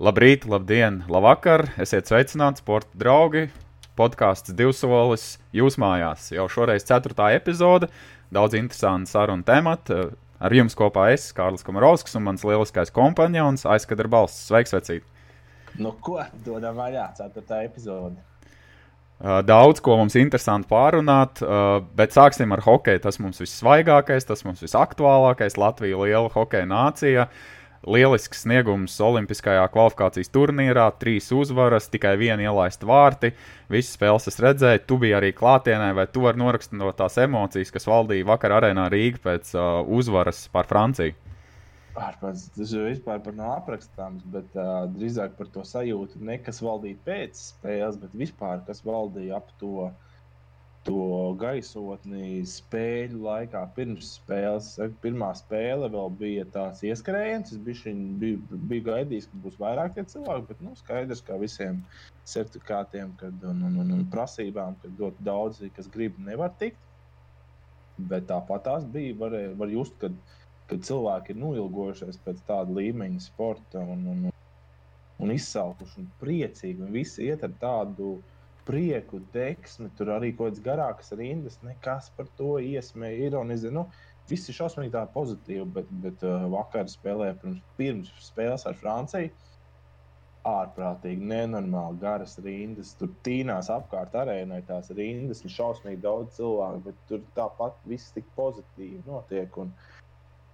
Labrīt, labdien, labvakar! Esiet sveicināti, sporta draugi! Podkāsts divsolis jūs mājās. Jau šoreiz ceturtā epizode, daudz interesantu sarunu tematu. Ar jums kopā es, Kārlis Kamarovskis, un mans lieliskais kompanions Aizkadra Balsts. Sveiks, vecīt! Nu, ko dodam vaļā, ceturtā epizode? Daudz ko mums interesanti pārunāt, bet sāksim ar hokeju. Tas mums vissvaigākais, tas mums visaktuālākais. Latvija ir liela hokeja nācija. Uh, Lielisks sniegums Olimpiskajā kvalifikācijas turnīrā, trīs uzvaras, tikai viena ielaista vārti. Visas spēles es redzēju, tu biji arī klātienē, vai tu vari norakstīt no tās emocijas, kas valdīja vakar arēnā Rīgā pēc uh, uzvaras pār Franciju? Ārpēc, tas jau vispār par nav aprakstāms, bet uh, drīzāk par to sajūtu, ne kas valdīja pēc spēles, bet vispār kas valdīja ap to to gaisotni spēļu laikā, pirms spēles. Pirmā spēle vēl bija tāds ieskrējiens. Es biju, biju, biju gaidījis, ka būs vairāk cilvēku, bet nu, skaidrs, ka visiem certifikātiem kad, un, un, un, un prasībām, ka ļoti daudzi, kas grib, nevar tikt. Bet tāpat tās bija. Var, var just, kad, kad cilvēki ir noilgojušies pēc tāda līmeņa sporta un, un, un izsalkuši un priecīgi. Un visi iet ar tādu prieku, deksmi, tur arī kaut kādas garākas rindas, nekas par to iesmēja, ironizē. Nu, Viss ir šausmīgi pozitīvi, bet, bet uh, vakar spēlēja pirms, pirms spēles ar Franciju. Ārprātīgi, nenormāli garas rindas. Tur tīnās apkārt arēnai tās rindas, ir šausmīgi daudz cilvēku, bet tur tāpat viss tik pozitīvi notiek. Un,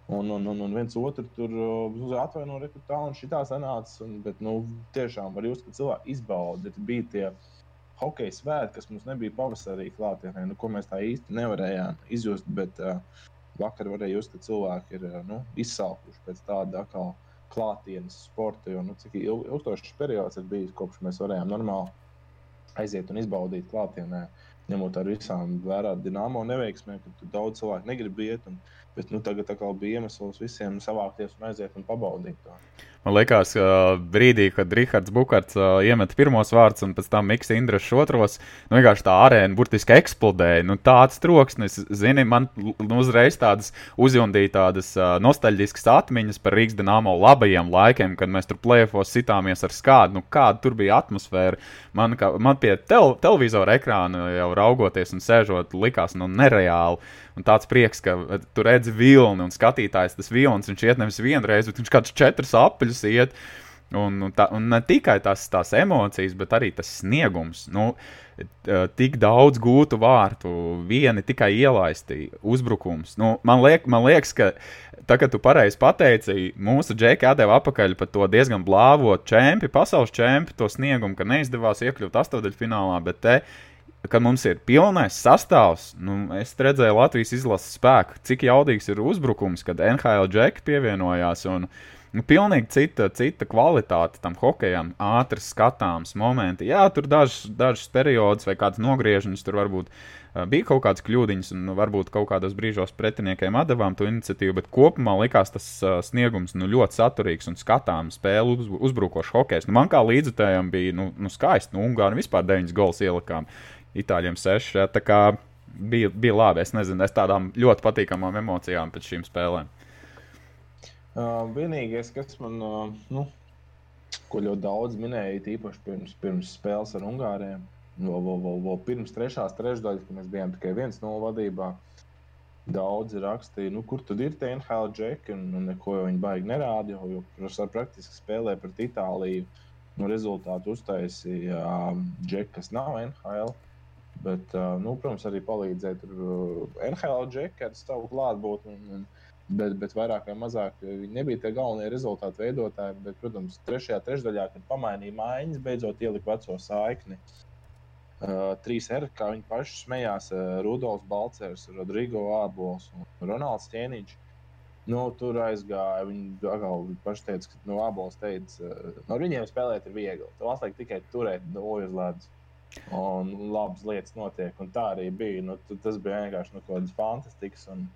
Un, un, un, un viens otru tur uh, atvaino, ka tā un šī tā sanāca. Un, bet, nu, tiešām var jūs, ka cilvēki izbauda. Bija tie uh, hokeja svētki, kas mums nebija pavasarī klātienē, nu, ko mēs tā īsti nevarējām izjust. Bet uh, vakar varēja just, ka cilvēki ir uh, nu, izsalkuši pēc tāda atkal klātienes sporta. Jo, nu, cik ilgstošs periods ir bijis, kopš mēs varējām normāli aiziet un izbaudīt klātienē, ņemot ar visām vērā dīnāmo neveiksmēm, ka daudz cilvēku negrib iet. Un, bet nu, tagad bija iemesls visiem savākties un aiziet un pabaudīt to. Man liekas, ka brīdī, kad Rahards Bukārts iemet pirmos vārdus un pēc tam Mikls Indras otros, nu, vienkārši tā arēna burtiski eksplodēja. Nu, tāds troksnis, zini, man nu, uzreiz tādas uzjundīja tādas nostalģiskas atmiņas par Rīgas dīnāmo labajiem laikiem, kad mēs tur plēfos sitāmies ar skādu. Nu, kāda tur bija atmosfēra? Man, kā, man pie tel televizora ekrāna jau raugoties un sēžot, likās nu, nereāli. Un tāds prieks, ka tu redzi vilni un skatītājs tas vilnis, viņš iet nevis vienreiz, bet viņš kādus četrus apaļus iet. Un, un, tā, un ne tikai tās, tās emocijas, bet arī tas sniegums. Nu, tik daudz gūtu vārtu, vieni tikai ielaisti uzbrukums. Nu, man, liek, man liekas, ka tagad tu pareizi pateici, mūsu džeki atdeva atpakaļ par to diezgan blāvo čempi, pasaules čempi, to sniegumu, ka neizdevās iekļūt astotdaļfinālā, bet te kad mums ir pilnais sastāvs, nu, es redzēju Latvijas izlases spēku, cik jaudīgs ir uzbrukums, kad NHL džeki pievienojās. Un, nu, pilnīgi cita, cita kvalitāte tam hokejam, ātrs skatāms momenti. Jā, tur dažs, dažs periods vai kāds nogriežums tur varbūt uh, bija kaut kādas kļūdiņas, un nu, varbūt kaut kādos brīžos pretiniekiem atdevām to iniciatīvu, bet kopumā likās tas uh, sniegums nu, ļoti saturīgs un skatāms spēle uz, uzbrukošs hokejs. Nu, man kā līdzutējam bija nu, nu, skaisti, nu, Ungāri vispār 9 gols ielikām itāļiem seši. Ja, tā kā bija, bija labi. Es nezinu, es tādām ļoti patīkamām emocijām pēc šīm spēlēm. Uh, vienīgais, kas man, uh, nu, ko ļoti daudz minēja, īpaši pirms, pirms spēles ar Ungāriem, vēl, vēl, vēl, vēl pirms trešās trešdaļas, kad mēs bijām tikai viens no vadībā. Daudzi rakstīja, nu, kur tad ir tie NHL džeki, un, un neko jau viņi baigi nerāda, jo, jo praktiski spēlē pret Itāliju. Nu, rezultātu uztaisīja um, džeki, kas nav NHL. Uh, Bet, nu, protams, arī palīdzēja tur NHL džekam ar savu klātbūtni. Bet, bet vairāk vai mazāk viņi nebija tie galvenie rezultātu veidotāji. Bet, protams, trešajā trešdaļā, kad pamainīja mājiņas, beidzot ielika veco saikni. Uh, trīs R, kā viņi paši smējās, uh, Rudolfs Balčers, Rodrigo Ābols un Ronalds Čēniņš. Nu, tur aizgāja. Viņi atkal paši teica, ka nu, Ābols teica, uh, no viņiem spēlēt ir viegli. Tev atliek tikai turēt no uz ledus un labas lietas notiek. Un tā arī bija. Nu, tas bija vienkārši nu, kaut kāds fantastisks. Un,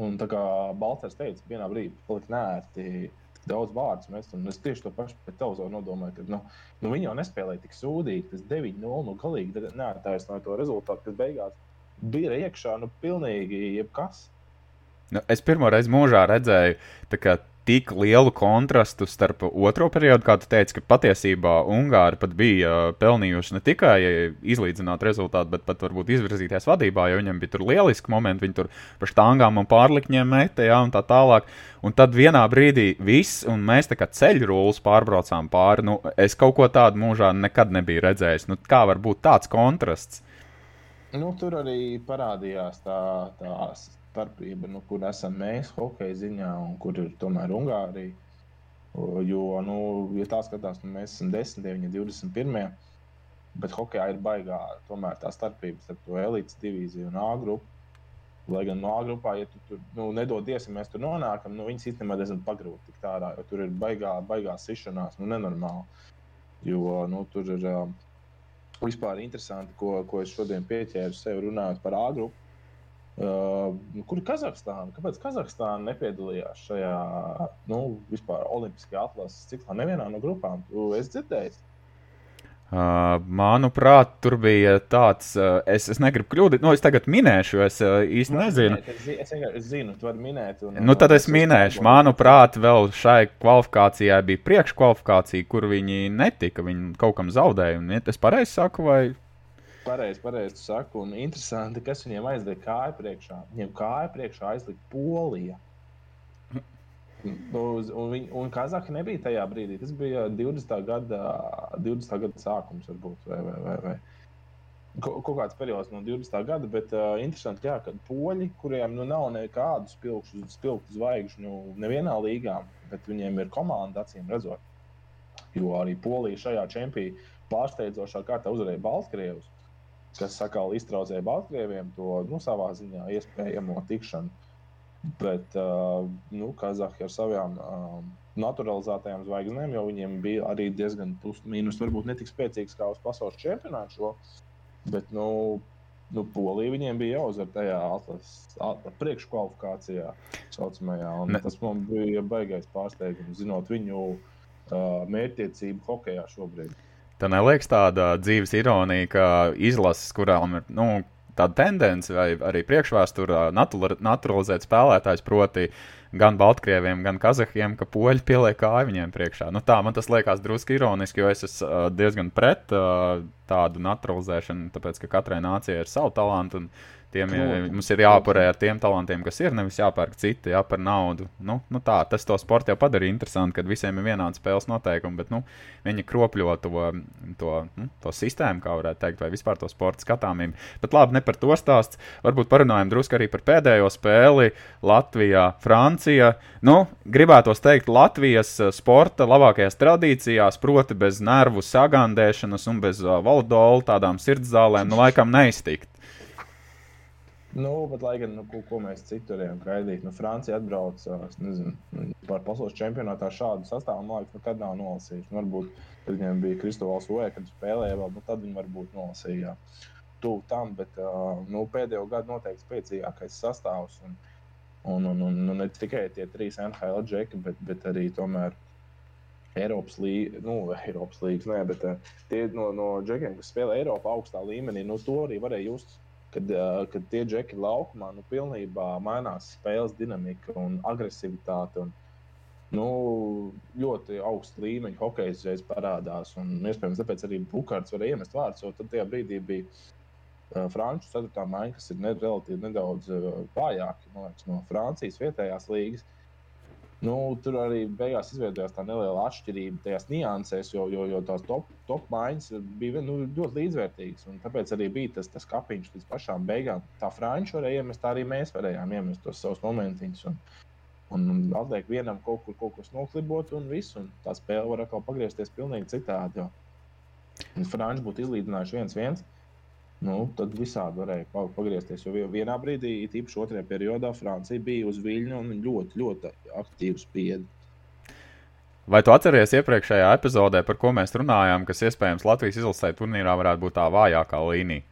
un tā kā Balčers teica, vienā brīdī palika nērti. Daudz vārdu mēs tam es tieši to pašu pēc televizoru nodomāju, ka nu, nu, viņi jau nespēlēja tik sūdīgi. Tas 9-0 nu, galīgi neattaisnoja to rezultātu, kas beigās bija iekšā nu, pilnīgi jebkas. Nu, es pirmo reizi mūžā redzēju tik lielu kontrastu starp otro periodu, kā tu teici, ka patiesībā Ungāri pat bija uh, pelnījuši ne tikai izlīdzināt rezultātu, bet pat varbūt izvirzīties vadībā, jo viņiem bija tur lieliski momenti, viņi tur pa štāngām un pārlikņiem metē, ja, un tā tālāk. Un tad vienā brīdī viss, un mēs tā kā ceļu rulus pārbraucām pāri, nu, es kaut ko tādu mūžā nekad nebiju redzējis. Nu, kā var būt tāds kontrasts? Nu, tur arī parādījās tā, tās starpība, nu, kur esam mēs hokeja ziņā un kur ir tomēr Ungārija. Jo, nu, ja tā skatās, nu, mēs esam 10, viņi ir 21. Bet hokeja ir baigā tomēr tā starpība starp to elites divīziju un A grupu. Lai gan no A grupā, ja tu tur nu, nedodies, ja mēs tur nonākam, nu, viņas īstenībā diezgan pagrūti tikt ārā, jo tur ir baigā, baigā sišanās, nu, nenormāli. Jo nu, tur ir uh, vispār interesanti, ko, ko es šodien pieķēru sev runājot par A grupu Uh, kur ir Kazahstāna? Kāpēc Kazahstāna nepiedalījās šajā nu, vispār Olimpiskajā atlases ciklā? Nevienā no grupām. Es dzirdēju. Uh, manuprāt, tur bija tāds, uh, es, es negribu kļūdīt, nu, es tagad minēšu, es uh, īsti Nu, nezinu. Es, es vienkārši zinu, tu vari minēt. Un, Nu, tad es minēšu, manuprāt, vēl šai kvalifikācijai bija priekškvalifikācija, kur viņi netika, viņi kaut kam zaudēja. Un, ja es pareizi saku, vai Pareizi, pareizi tu saki. Un interesanti, kas viņiem aizliek kāju priekšā. Viņiem kāju priekšā aizliek Polija. Nu, uz- Un, viņi, un Kazahija nebija tajā brīdī. Tas bija 20. gada, 20. gada sākums, varbūt. Vai, vai, vai, vai. Kaut kāds periods no 20. gada, bet uh, interesanti, jā, ka poļi, kuriem nu, nav nekādu spilgtu, spilgtu zvaigžņu nevienā līgā, bet viņiem ir komanda, acīm redzot. Jo arī Polija šajā čempionā pārsteidzošā kārtā uzvarēja Baltkrievus, kas atkal iztraucēja Baltkrieviem to nu, savā ziņā iespējamo tikšanu. Bet uh, nu, Kazahija ar savām uh, naturalizētajām zvaigznēm, jo viņiem bija arī diezgan plus mīnus, varbūt ne tik spēcīgs kā uz pasaules čempionāta šo. Bet, nu, nu, Polija viņiem bija jāuzvar tajā atlases at- priekškvalifikācijā, saucamajā. Tas man bija baigais pārsteigums, zinot viņu uh, mērķtiecību hokeja šobrīd. Tā neliekas tāda dzīves ironija, ka izlases, kurām ir nu, tāda tendence vai arī priekšvēsturā natura- naturalizēt spēlētājs, proti, gan Baltkrieviem, gan Kazahiem, ka poļi pieliek kāju viņiem priekšā. Nu, tā man tas liekas drusku ironiski, jo es esmu uh, diezgan pret uh, tādu naturalizēšanu, tāpēc ka katrai nācijai ir savu talantu. un Tiem, mums ir jāparē ar tiem talantiem, kas ir, nevis jāpērk citi, jā, par naudu. Nu, nu tā, tas to sportu jau padara interesanti, kad visiem ir vienādi spēles noteikumi, bet nu, viņi kropļo to, to, nu, to sistēmu, kā varētu teikt, vai vispār to sporta skatāmību. Bet labi, ne par to stāsts. Varbūt parunājam drusku arī par pēdējo spēli Latvijā, Francija. Nu, gribētos teikt, Latvijas eh, sporta labākajās tradīcijās, proti, bez nervu sagandēšanas un bez uh, valodola tādām sirdzālēm, nu, laikam neiztikt. Nu, bet, lai gan, nu, ko, ko mēs citur varējām gaidīt, nu, Francija atbrauc es nezinu, par pasaules čempionātā šādu sastāvu, man liekas, nekad nav nolasījuši. Nu, varbūt, kad viņiem bija Kristovāls Uē, kad spēlēja vēl, nu, tad viņi varbūt nolasīja tuvu tam, bet nu, pēdējo gadu noteikti spēcīgākais sastāvs. Un, un, un, un, un ne tikai tie trīs NHL džeki, bet, bet arī tomēr Eiropas līnijas, nu, Eiropas līnijas, nē, bet tie no, no džekiem, kas spēlē Eiropā augstā līmenī, nu, to arī varēja just kad, kad tie džeki laukumā nu, pilnībā mainās spēles dinamika un agresivitāte. Un, nu, ļoti augsts līmeņa hockey uzreiz parādās. Un, iespējams, tāpēc arī Bukārts varēja iemest vārdus, jo tajā brīdī bija uh, Franču ceturtā maiņa, kas ir ne, relatīvi nedaudz uh, vājāka no Francijas vietējās līgas. Nu, tur arī beigās izveidojās tā neliela atšķirība tajās niansēs, jo, jo, jo tās top, top maiņas bija nu, ļoti līdzvērtīgas. un Tāpēc arī bija tas, tas kapiņš līdz pašām beigām. Tā Frančija varēja iemest, tā arī mēs varējām iemest tos savus momentiņus. Un, un, un atliek vienam kaut kur kaut kas noklibot, un viss. Un tā spēle var atkal pagriezties pilnīgi citādi. Jo Frančija būtu izlīdzinājuši viens viens. Nu, tad visādi varēja pa- pagriezties. Jo vienā brīdī, tīpaši otrajā periodā, Francija bija uz viļņa un ļoti, ļoti aktīvi spieda. Vai tu atceries iepriekšējā epizodē, par ko mēs runājām, kas iespējams Latvijas izlasē turnīrā varētu būt tā vājākā līnija?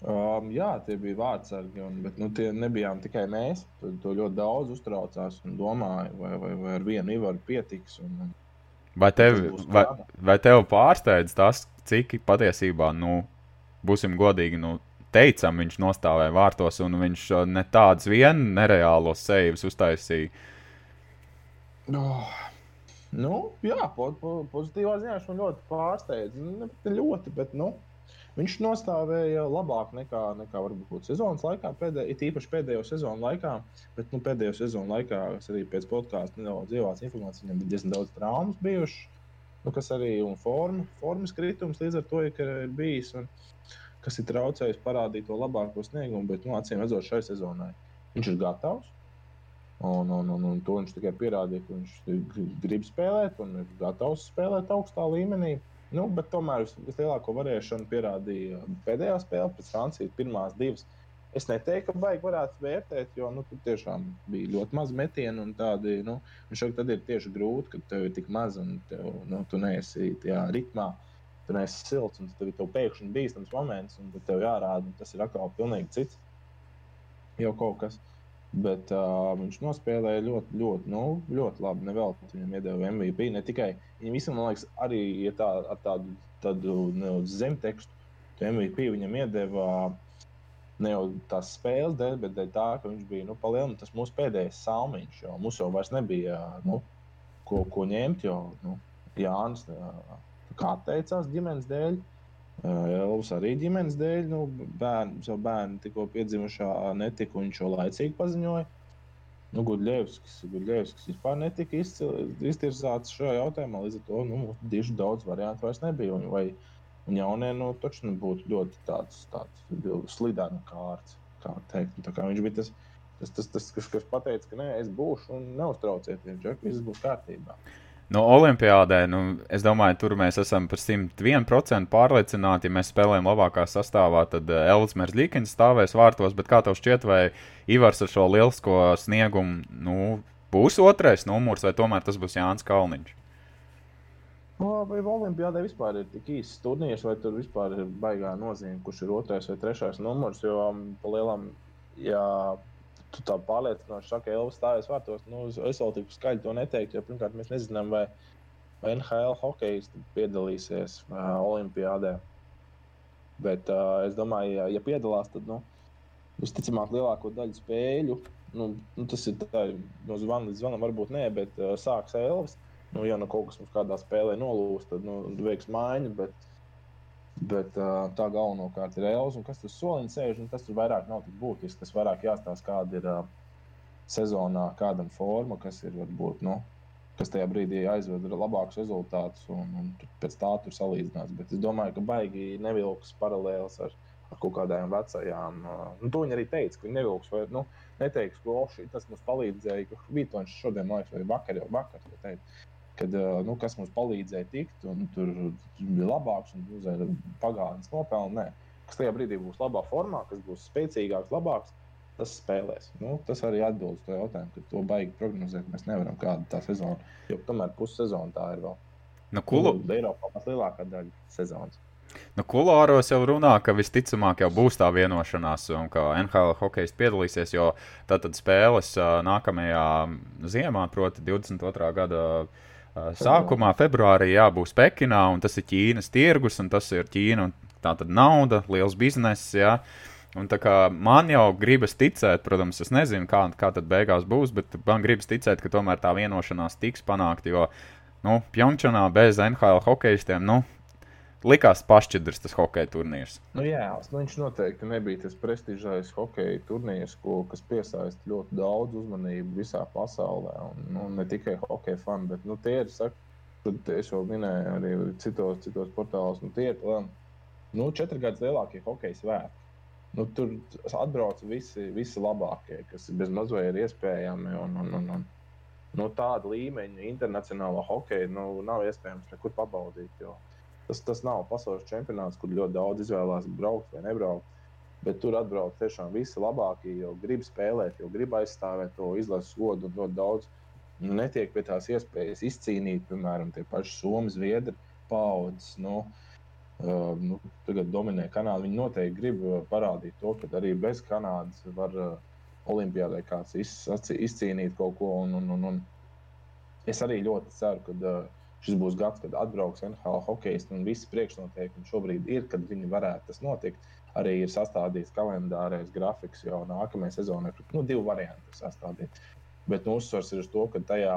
Um, jā, tie bija vārdsargi, un, bet nu, tie nebijām tikai mēs. To, to ļoti daudz uztraucās un domāja, vai, vai, vai ar vienu ivaru pietiks. Un, un, Vai tev, vai, vai tev pārsteidz tas, cik patiesībā, nu, būsim godīgi, nu, teicam, viņš nostāvēja vārtos, un viņš uh, ne tādus vien nereālos sejus uztaisīja. Oh. Nu, jā, po, po, pozitīvā ziņā viņš man ļoti pārsteidz. Nu, ne ļoti, bet nu, viņš nostāvēja labāk nekā, nekā varbūt sezonas laikā, pēdē, it īpaši pēdējo sezonu laikā. Bet nu, pēdējo sezonu laikā, kas arī pēc podkāstu nedaudz ievāc informāciju, viņam bija diezgan daudz traumas bijušas. Nu, kas arī ir forma, formas kritums līdz ar to ir bijis. Un, kas ir traucējis parādīt to labāko sniegumu, bet nu, acīm redzot, šai sezonai viņš ir gatavs. Un, un, un, un to viņš tikai pierādīja, ka viņš grib spēlēt un ir gatavs spēlēt augstā līmenī. Nu, tomēr vislielāko varēšanu pierādīja pēdējā spēlē, pēc Francijas pirmās divas. Es neteiktu, ka baigi varētu vērtēt, jo nu, tur tiešām bija ļoti maz metienu. Tādi, nu, un tad ir tieši grūti, ka tev ir tik maz un tev, nu, tu neesi tajā ritmā. Tu neesi silts, un tev ir pēkšņi bīstams moments, un tev jārāda, un tas ir atkal pilnīgi cits. Jau kaut kas. Bet uh, viņš nospēlēja ļoti, ļoti, nu, ļoti labi. Nevēl viņam iedeva MVP. Ne tikai viņam visam, man liekas, arī ja tā, ar tādu, tādu ne, zemtekstu. MVP viņam iedeva ne jau tās spēles dēļ, bet dēļ tā, ka viņš bija nu, palielināts. Tas mūsu pēdējais salmiņš, jo mums jau vairs nebija nu, ko, ko ņemt. Jo nu, Jānis kā atteicās ģimenes dēļ. Elvis arī ģimenes dēļ, nu, bērnu, savu bērnu tikko piedzimušā netika, un viņš jau laicīgi paziņoja. Nu, Gudļevskis, Gudļevskis vispār netika iztirzāts šajā jautājumā, līdz ar to nu, diži daudz variantu vairs nebija. Un, vai, un jaunie, nu, taču nu, būtu ļoti tāds, tāds slidena kārts, kā teikt. Tā kā viņš bija tas, tas, tas, tas kas, kas pateica, ka nē, es būšu un neuztraucieties, Džek, viss būs kārtībā. No Olimpijādē, nu, es domāju, tur mēs esam par 101% pārliecināti. Ja mēs spēlējam labākā sastāvā, tad eh, Elvis Merzlīkins stāvēs vārtos. Bet kā tev šķiet, vai Ivars ar šo lielisko sniegumu nu, būs otrais numurs, vai tomēr tas būs Jānis Kalniņš? No, vai Olimpijādē vispār ir tik īsts turnīrs, vai tur vispār ir baigā nozīme, kurš ir otrais vai trešais numurs? Jo um, pa lielam, ja tu tā pārliecinoši saki, ka Elvis stājas vārtos. Nu, es vēl tik skaļi to neteiktu, jo pirmkārt mēs nezinām, vai, vai NHL hokejs piedalīsies uh, Olimpijādē. Bet uh, es domāju, ja, ja piedalās, tad nu, visticamāk lielāko daļu spēļu. Nu, nu, tas ir tā, no zvana līdz zvanam, varbūt ne, bet uh, sāks Elvis. Nu, ja nu kaut kas mums kādā spēlē nolūst, tad nu, veiks maiņu. Bet, Bet uh, tā galvenokārt ir Elza. Un kas tur soliņš sēž, tas tur vairāk nav tik būtiski. Tas vairāk jāstāsta, kāda ir uh, sezonā, kādam forma, kas ir varbūt. Nu, kas tajā brīdī aizved labākus rezultātus, un, un pēc tā tur salīdzinās. Bet es domāju, ka baigi nevilks paralēlis ar, ar kaut kādām vecajām. Uh, nu, to viņi arī teica, ka viņi nevilks. Vai, nu, neteiks, ka oh, tas mums palīdzēja, ka Vītoņš šodien, vai vakar jau vakar, teica, kad, nu, kas mums palīdzēja tikt, un tur bija labāks un uzēja pagātnes nopelni. Nē, kas tajā brīdī būs labā formā, kas būs spēcīgāks, labāks, tas spēlēs. Nu, tas arī atbild uz to jautājumu, ka to baigi prognozēt. Mēs nevaram kādu tā sezonu, jo tomēr pussezona tā ir vēl. Nu, kulu... Eiropā pat lielākā daļa sezonas. Nu, Kulāros jau runā, ka visticamāk jau būs tā vienošanās, un ka NHL hokejs piedalīsies, jo tātad spēles nākamajā ziemā, proti, 22. gada Sākumā februārī jābūs Pekinā, un tas ir Ķīnas tirgus, un tas ir Ķīna, tā tad nauda, liels bizness. Jā. Un tā kā man jau gribas ticēt, protams, es nezinu, kā, kā tad beigās būs, bet man gribas ticēt, ka tomēr tā vienošanās tiks panākta, jo, nu, Pjončanā bez NHL hokeistiem, nu, likās pašķidrs tas hokeja turnīrs. Nu, jā, nu, viņš noteikti nebija tas prestižais hokeja turnīrs, ko, kas piesaista ļoti daudz uzmanību visā pasaulē. Un, nu, ne tikai hokeja fani, bet nu, tie ir, saka, es jau minēju arī citos, citos portālos, nu, tie ir lieli, nu, četri gadus lielākie hokeja svētki. Nu, tur atbrauc visi, visi labākie, kas bez mazliet ir iespējami. Un, un, un, un, nu, tāda līmeņa internacionālā hokeja nu, nav iespējams nekur pabaudīt. Jo, Tas, tas nav pasaules čempionāts, kur ļoti daudz izvēlās braukt vai nebraukt. Bet tur atbrauc tiešām visi labākie, jo grib spēlēt, jo grib aizstāvēt to izlases godu ļoti daudz. Nu, netiek pie tās iespējas izcīnīt, piemēram, tie paši Somijas, Zviedri paudzes. Nu, Uh, nu, tagad dominē Kanāda. Viņi noteikti grib uh, parādīt to, ka arī bez Kanādas var uh, Olimpijādē kāds iz, izcīnīt kaut ko. Un, un, un, un es arī ļoti ceru, ka uh, šis būs gads, kad atbrauks NHL hokeisti un visi priekšnoteikumi šobrīd ir, kad viņi varētu tas notikt. Arī ir sastādīts kalendārais grafiks, jo nākamajai sezonai nu, divi varianti sastādīt. Bet nu, uzsvars ir uz to, ka tajā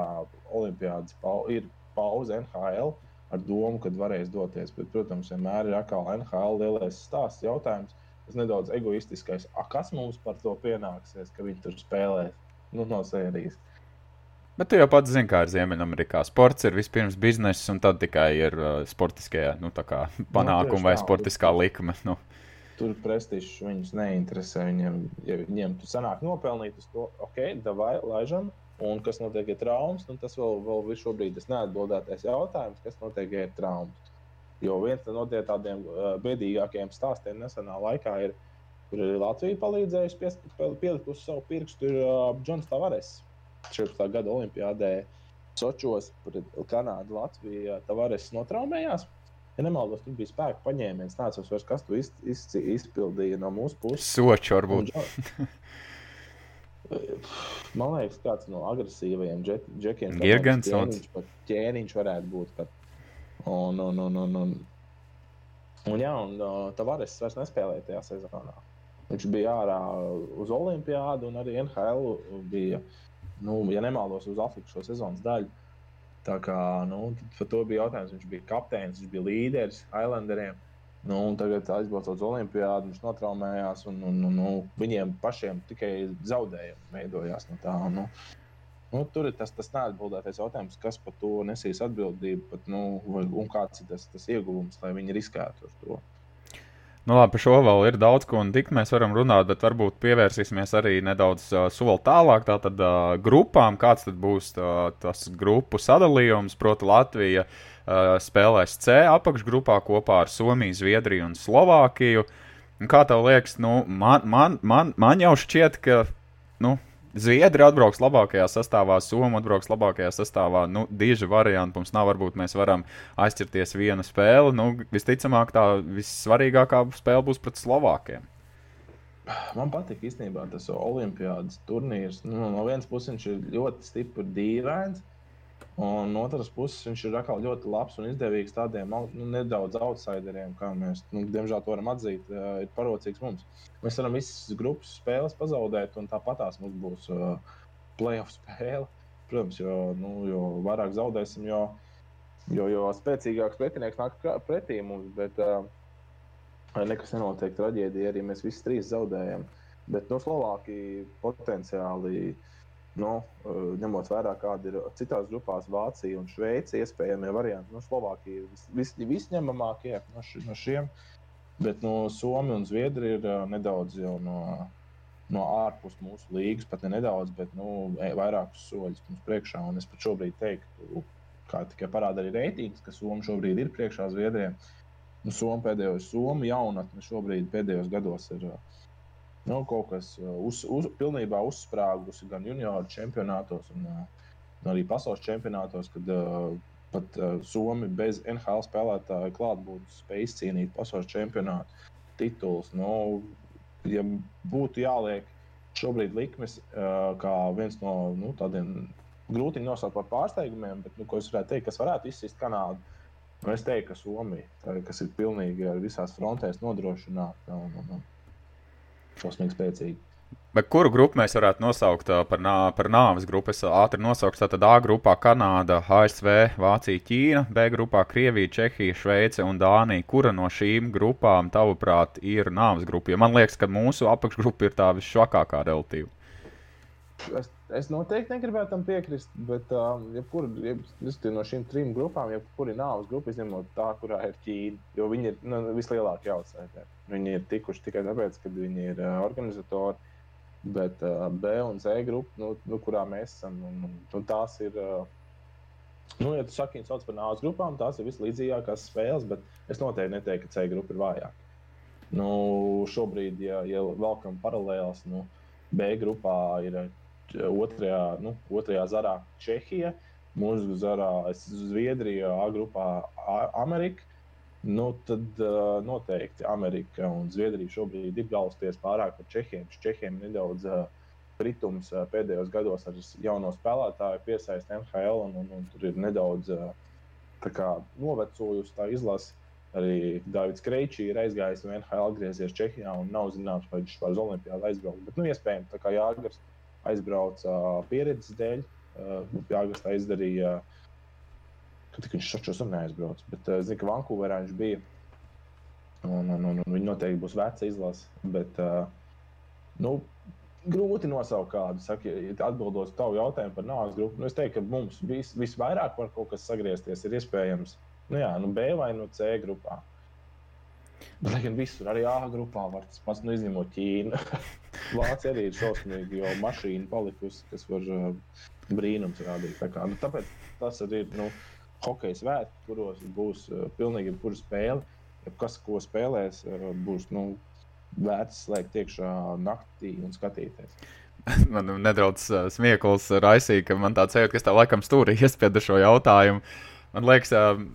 olimpiādas pau ir pauze NHL ar domu, kad varēs doties. Bet, protams, vienmēr ir atkal NHL lielais stāsts jautājums. Tas nedaudz egoistiskais. A, kas mums par to pienāksies, ka viņi tur spēlē nu, no sērijas? Bet tu jau pats zini, kā ir Ziemeļamerikā. Sports ir vispirms bizness, un tad tikai ir uh, sportiskie nu, panākumi nu, vai sportiskā likme. Nu. Tur prestižs viņus neinteresē. Viņiem, ja viņiem tu sanāk nopelnīt to, ok, davai, laižam. Un kas notiek ar traumas, nu, tas vēl, vēl šobrīd ir neatbildētais jautājums, kas notiek ar traumas. Jo viens no tādiem uh, bēdīgākajiem stāstiem nesenā laikā ir, kur ir Latvija palīdzējusi pielikt uz savu pirkstu, ir uh, Džons Tavares. 14. gada Olimpijādē Sočos pret Kanādu, Latviju. Tavares notraumējās. Ja nemaldos, tur bija spēka paņēmiens. Nācās vairs, kas tu iz, iz, izpildīji no mūsu puses. Soči varbūt. Man liekas, kāds no agresīvajiem džek, džekiem. Girgans. Ķēniņš, ķēniņš varētu būt. Pat. Un, un, un, un, un, un, jā, un uh, Tavares vairs nespēlēja tajā sezonā. Viņš bija ārā uz Olimpiādu un arī NHL bija. Nu, ja nemaldos, uz atlikušo sezonas daļu. Tā kā nu, par to bija jautājums. Viņš bija kapteinis, viņš bija līderis Islanderiem. Nu, tagad, aizbraucot uz Olimpijādu, viņš notraumējās, un, un, un nu, viņiem pašiem tikai zaudējumi veidojās no tā. Nu, nu, tur ir tas, tas neatbildētais jautājums, kas par to nesīs atbildību, pat, nu, vai, un kāds ir tas, tas ieguvums, lai viņi riskētu ar to. Nu, labi, par šo vēl ir daudz ko un tik mēs varam runāt, bet varbūt pievērsīsimies arī nedaudz uh, soli tālāk. Tātad uh, grupām, kāds tad būs uh, tas grupu sadalījums, proti, Latvija uh, spēlēs C apakšgrupā kopā ar Somiju, Zviedriju un Slovākiju. Un kā tev liekas, nu, man, man, man, man jau šķiet, ka nu, Zviedri atbrauks labākajā sastāvā, Somija atbrauks labākajā sastāvā. Nu, diži varianti mums nav. Varbūt mēs varam aizķerties vienu spēli. Nu, visticamāk, tā vissvarīgākā spēle būs pret Slovākiem. Man patīk īstenībā tas Olimpijas turnīrs. Nu, no vienas puses viņš ir ļoti stipri dīvains. Un no otras puses, viņš ir ļoti labs un izdevīgs tādiem nu, nedaudz outsideriem, kā mēs, nu, diemžēl, to varam atzīt. Uh, ir parocīgs mums. Mēs varam visas grupas spēles pazaudēt, un tāpatās mums būs uh, playoff spēle. Protams, jo, nu, jo vairāk zaudēsim, jo, jo, jo spēcīgāks pretinieks nāk pretī mums. Bet uh, nekas nenotiek traģēdija, arī mēs visi trīs zaudējam. Bet no nu, Slovākija potenciāli uh, Nu, eh, ņemot vērā, kāda ir citās grupās, Vācija un Šveice, iespējamie varianti. Nu, Slovākija ir vis, vis, visņemamākie no, š, no šiem, bet no nu, Somija un Zviedrija ir uh, nedaudz jau no, no ārpus mūsu līgas, pat ne nedaudz, bet nu, e, vairākus soļus mums priekšā. Un es pat šobrīd teiktu, kā tikai parāda arī reitings, ka Somija šobrīd ir priekšā Zviedrijai. Nu, Somija pēdējos, Somija jaunatne šobrīd pēdējos gados ir. Uh, nu, kaut kas uh, uz, uz, pilnībā uzsprāgusi gan junioru čempionātos, gan uh, arī pasaules čempionātos, kad uh, pat uh, Somija bez NHL spēlētāja klātbūtnes spēj izcīnīt pasaules čempionātu titulus. Nu, ja būtu jāliek šobrīd likmes uh, kā viens no nu, tādiem grūti nosaukt par pārsteigumiem, bet nu, ko es varētu teikt, kas varētu izsist Kanādu. Nu, es teiktu, ka Somija, tā, kas ir pilnīgi ar visās frontēs nodrošināta. Šausmīgi spēcīgi. Bet kuru grupu mēs varētu nosaukt par, nā, par nāves grupu? Es ātri nosaukšu, tad A grupā Kanāda, ASV, Vācija, Ķīna, B grupā Krievija, Čehija, Šveice un Dānija. Kura no šīm grupām, tavuprāt, ir nāves grupa? Jo man liekas, ka mūsu apakšgrupa ir tā visšvakākā relatīvi. Es, es noteikti negribētu tam piekrist, bet uh, jebkura jeb, no šīm trim grupām, jebkura ir nāves grupa, izņemot tā, kurā ir Ķīna, jo viņi ir nu, vislielākie jautājumi. Viņi ir tikuši tikai tāpēc, ka viņi ir organizatori, bet uh, B un C grupa, nu, nu, kurā mēs esam, un, un, tās ir. Uh, Nu, ja tu saki, ka sauc par nāves grupām, tās ir vislīdzīgākās spēles, bet es noteikti neteiktu, ka C grupa ir vājāka. Nu, šobrīd, ja, ja velkam paralēlus, nu, B grupā ir otrajā, nu, otrajā zarā Čehija, mūsu zarā Zviedrija, A grupā Amerika. Nu, tad uh, noteikti Amerika un Zviedrija šobrīd ir galvasties pārāk par Čehiem. Čehiem nedaudz uh, kritums uh, pēdējos gados ar jauno spēlētāju piesaist NHL, un, un, un tur ir nedaudz uh, novecojusi tā izlase. Arī Dārvids Kreičs ir aizgājis no NHL, atgriezies Čehijā un nav zināms, vai viņš pār Olimpijādu aizbrauks. Bet, nu, iespējams, tā kā Jāgars aizbrauca pieredzes dēļ. Jāgas tā izdarīja, ka viņš šočos un neaizbrauc. Bet es zinu, ka Vankūverā viņš bija. Un, un, un, un viņi noteikti būs veca izlase. Bet, nu, grūti nosaukt kādu. Saka, atbildot uz tavu jautājumu par nāves grupu, nu, es teiktu, ka mums vis, visvairāk var kaut kas sagriezties. Ir iespējams nu, jā, nu B vai nu C grupā. Lai gan visur, arī A grupā var tas pats, nu, izņemot Ķīnu. Vācija arī ir šausmīga, jo mašīna palikusi, kas var uh, brīnums rādīt. Tā kā, nu, tāpēc tas arī ir nu, hokeja svētki, kuros būs uh, pilnīgi jebkura spēle. Kas, ko spēlēs, uh, būs nu, vērts slēgt iekšā naktī un skatīties. man nedaudz uh, smiekls raisīja, ka man tāds sajūta, ka es tā laikam stūri iespiedu šo jautājumu. Man liekas,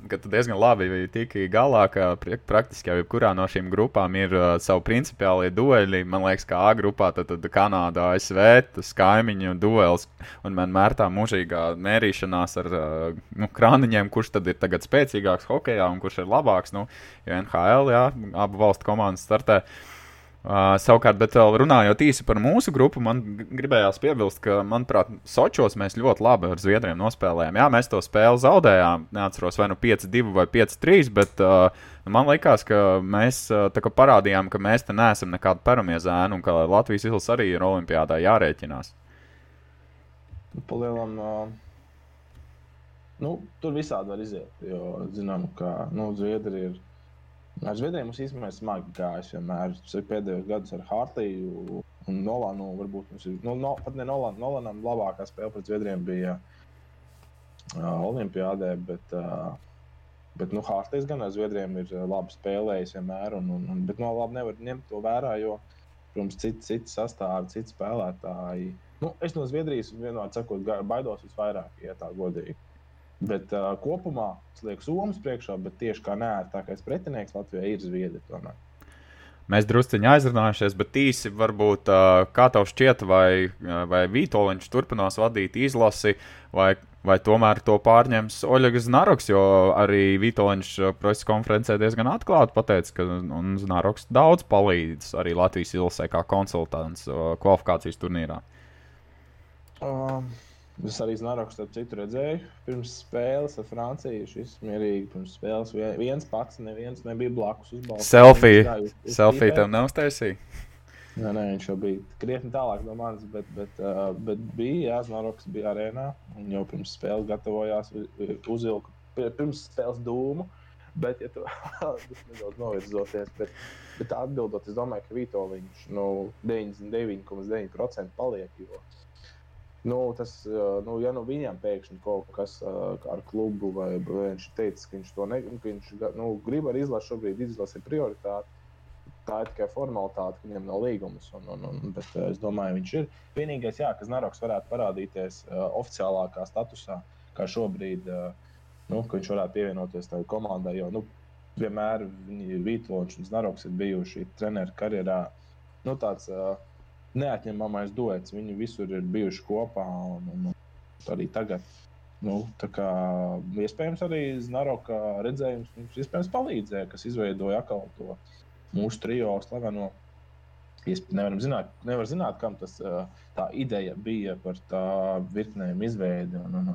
ka tu diezgan labi tiki galā, ka praktiski jau jebkurā no šīm grupām ir uh, savi principiālie dueli. Man liekas, ka A grupā tad, tad Kanāda, ASV, tas kaimiņu duels un vienmēr tā mūžīgā mērīšanās ar uh, nu, krāniņiem, kurš tad ir tagad spēcīgāks hokeja un kurš ir labāks. Nu, jo NHL, jā, abu valstu komandas startē. Uh, Uh, savukārt, bet vēl runājot īsi par mūsu grupu, man gribējās piebilst, ka, manuprāt, Sočos mēs ļoti labi ar Zviedriem nospēlējām. Jā, mēs to spēli zaudējām. Neatceros, vai nu 5-2 vai 5-3, bet uh, man liekas, ka mēs uh, parādījām, ka mēs te neesam nekāda paramies ēna un ka Latvijas izlase arī ir olimpiādā jārēķinās. Palielam, uh, nu, tur visādi var iziet, jo zinām, ka nu, Zviedri ir Ar Zviedriem mums īstenībā smagi gājis. Vienmēr pēdējos gados ar Hartliju un Nolanu. Varbūt mums ir nu, no, pat ne Nolan, Nolanam labākā spēle pret Zviedriem bija uh, Olimpijādē. Bet, uh, bet nu, Hartlīs gan ar Zviedriem ir labi spēlējis vienmēr. Un, un, un, bet no labi nevar ņemt to vērā, jo, protams, citi cit sastāvi, citi spēlētāji. Nu, es no Zviedrijas vienmēr sakot, baidos visvairāk, ja tā godīgi. Bet uh, kopumā es lieku Somijas priekšā, bet tieši kā neērtākais pretinieks Latvijai ir Zviedrija. Tomēr. Mēs druskuļi aizrunājušies, bet īsi varbūt kā tev šķiet, vai, vai Vitoļņš turpinās vadīt izlasi, vai, vai tomēr to pārņems Oļegs Znaroks, jo arī Vitoļņš preses konferencē diezgan atklāti pateica, ka Znaroks daudz palīdz arī Latvijas izlasē kā konsultants kvalifikācijas turnīrā. Um. Es arī Znaroku starp citu redzēju pirms spēles ar Franciju. Šis mierīgi pirms spēles viens pats, neviens nebija blakus. Selfie, selfie tev nav uztaisīja? Nē, nē, viņš jau bija krietni tālāk no manis, bet, bet, uh, bet bija, jā, Znaroks bija arēnā un jau pirms spēles gatavojās, uzvilka pirms spēles dūmu. Bet, ja tu nedaudz novirzoties, bet, bet atbildot, es domāju, ka Vitoļņš nu, 99,9% paliek. Jo, Nu, tas, nu, ja nu viņam pēkšņi kaut kas ar klubu, vai, viņš teica, ka viņš to ne, ka viņš, nu, grib ar izlasi šobrīd, izlasi ir prioritāte. Tā ir tikai formalitāte, ka viņam nav līgumus. Un, un, un, bet es domāju, viņš ir vienīgais, jā, kas Naroks varētu parādīties uh, oficiālākā statusā, kā šobrīd, uh, nu, ka viņš varētu pievienoties tai komandai. Jo nu, vienmēr Vītoļs un Naroks ir bijuši treneru karjerā. Nu, tāds, uh, neatņemamais duets. Viņi visur ir bijuši kopā un, un, un arī tagad. Nu, kā, iespējams, arī Znaroka redzējums mums palīdzēja, kas izveidoja atkal to mūsu trijo slaveno. Nevaram zināt, nevar zināt, kam tas, tā ideja bija par tā virknēm izveidi. Un, un,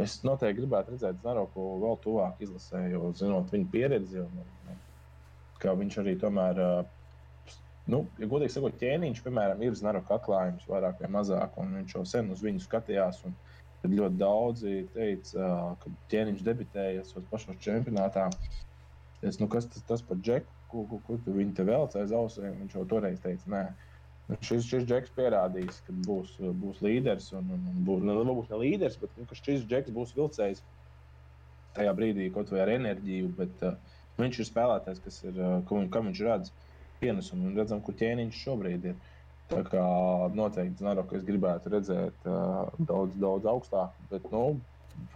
es noteikti gribētu redzēt Znaroku vēl tuvāk izlasē, jo zinot viņa pieredzi, un, un, ka viņš arī tomēr Nu, ja godīgi sakot, ķēniņš, piemēram, ir znaroka atklājums vairāk vai mazāk, un viņš jau sen uz viņu skatījās. Tad ļoti daudzi teica, ka ķēniņš debitēja savos pašos čempionātā. Es, nu, kas tas, tas par džeku, ko, ko, ko tu viņi te velc aiz ausīm? Viņš jau toreiz teica, nē. Nu, šis, šis džeks pierādīs, ka būs, būs līderis. Un, un, un būs, nu, būs ne līderis, bet nu, šis džeks būs vilcējs tajā brīdī, kaut vai ar enerģiju. Bet, uh, viņš ir spēlētājs, kas ir, uh, kā viņš redz. Uh, pienesumu un redzam, kur ķēniņš šobrīd ir. Tā kā noteikti Znaru, ka es gribētu redzēt uh, daudz, daudz augstāk, bet, nu,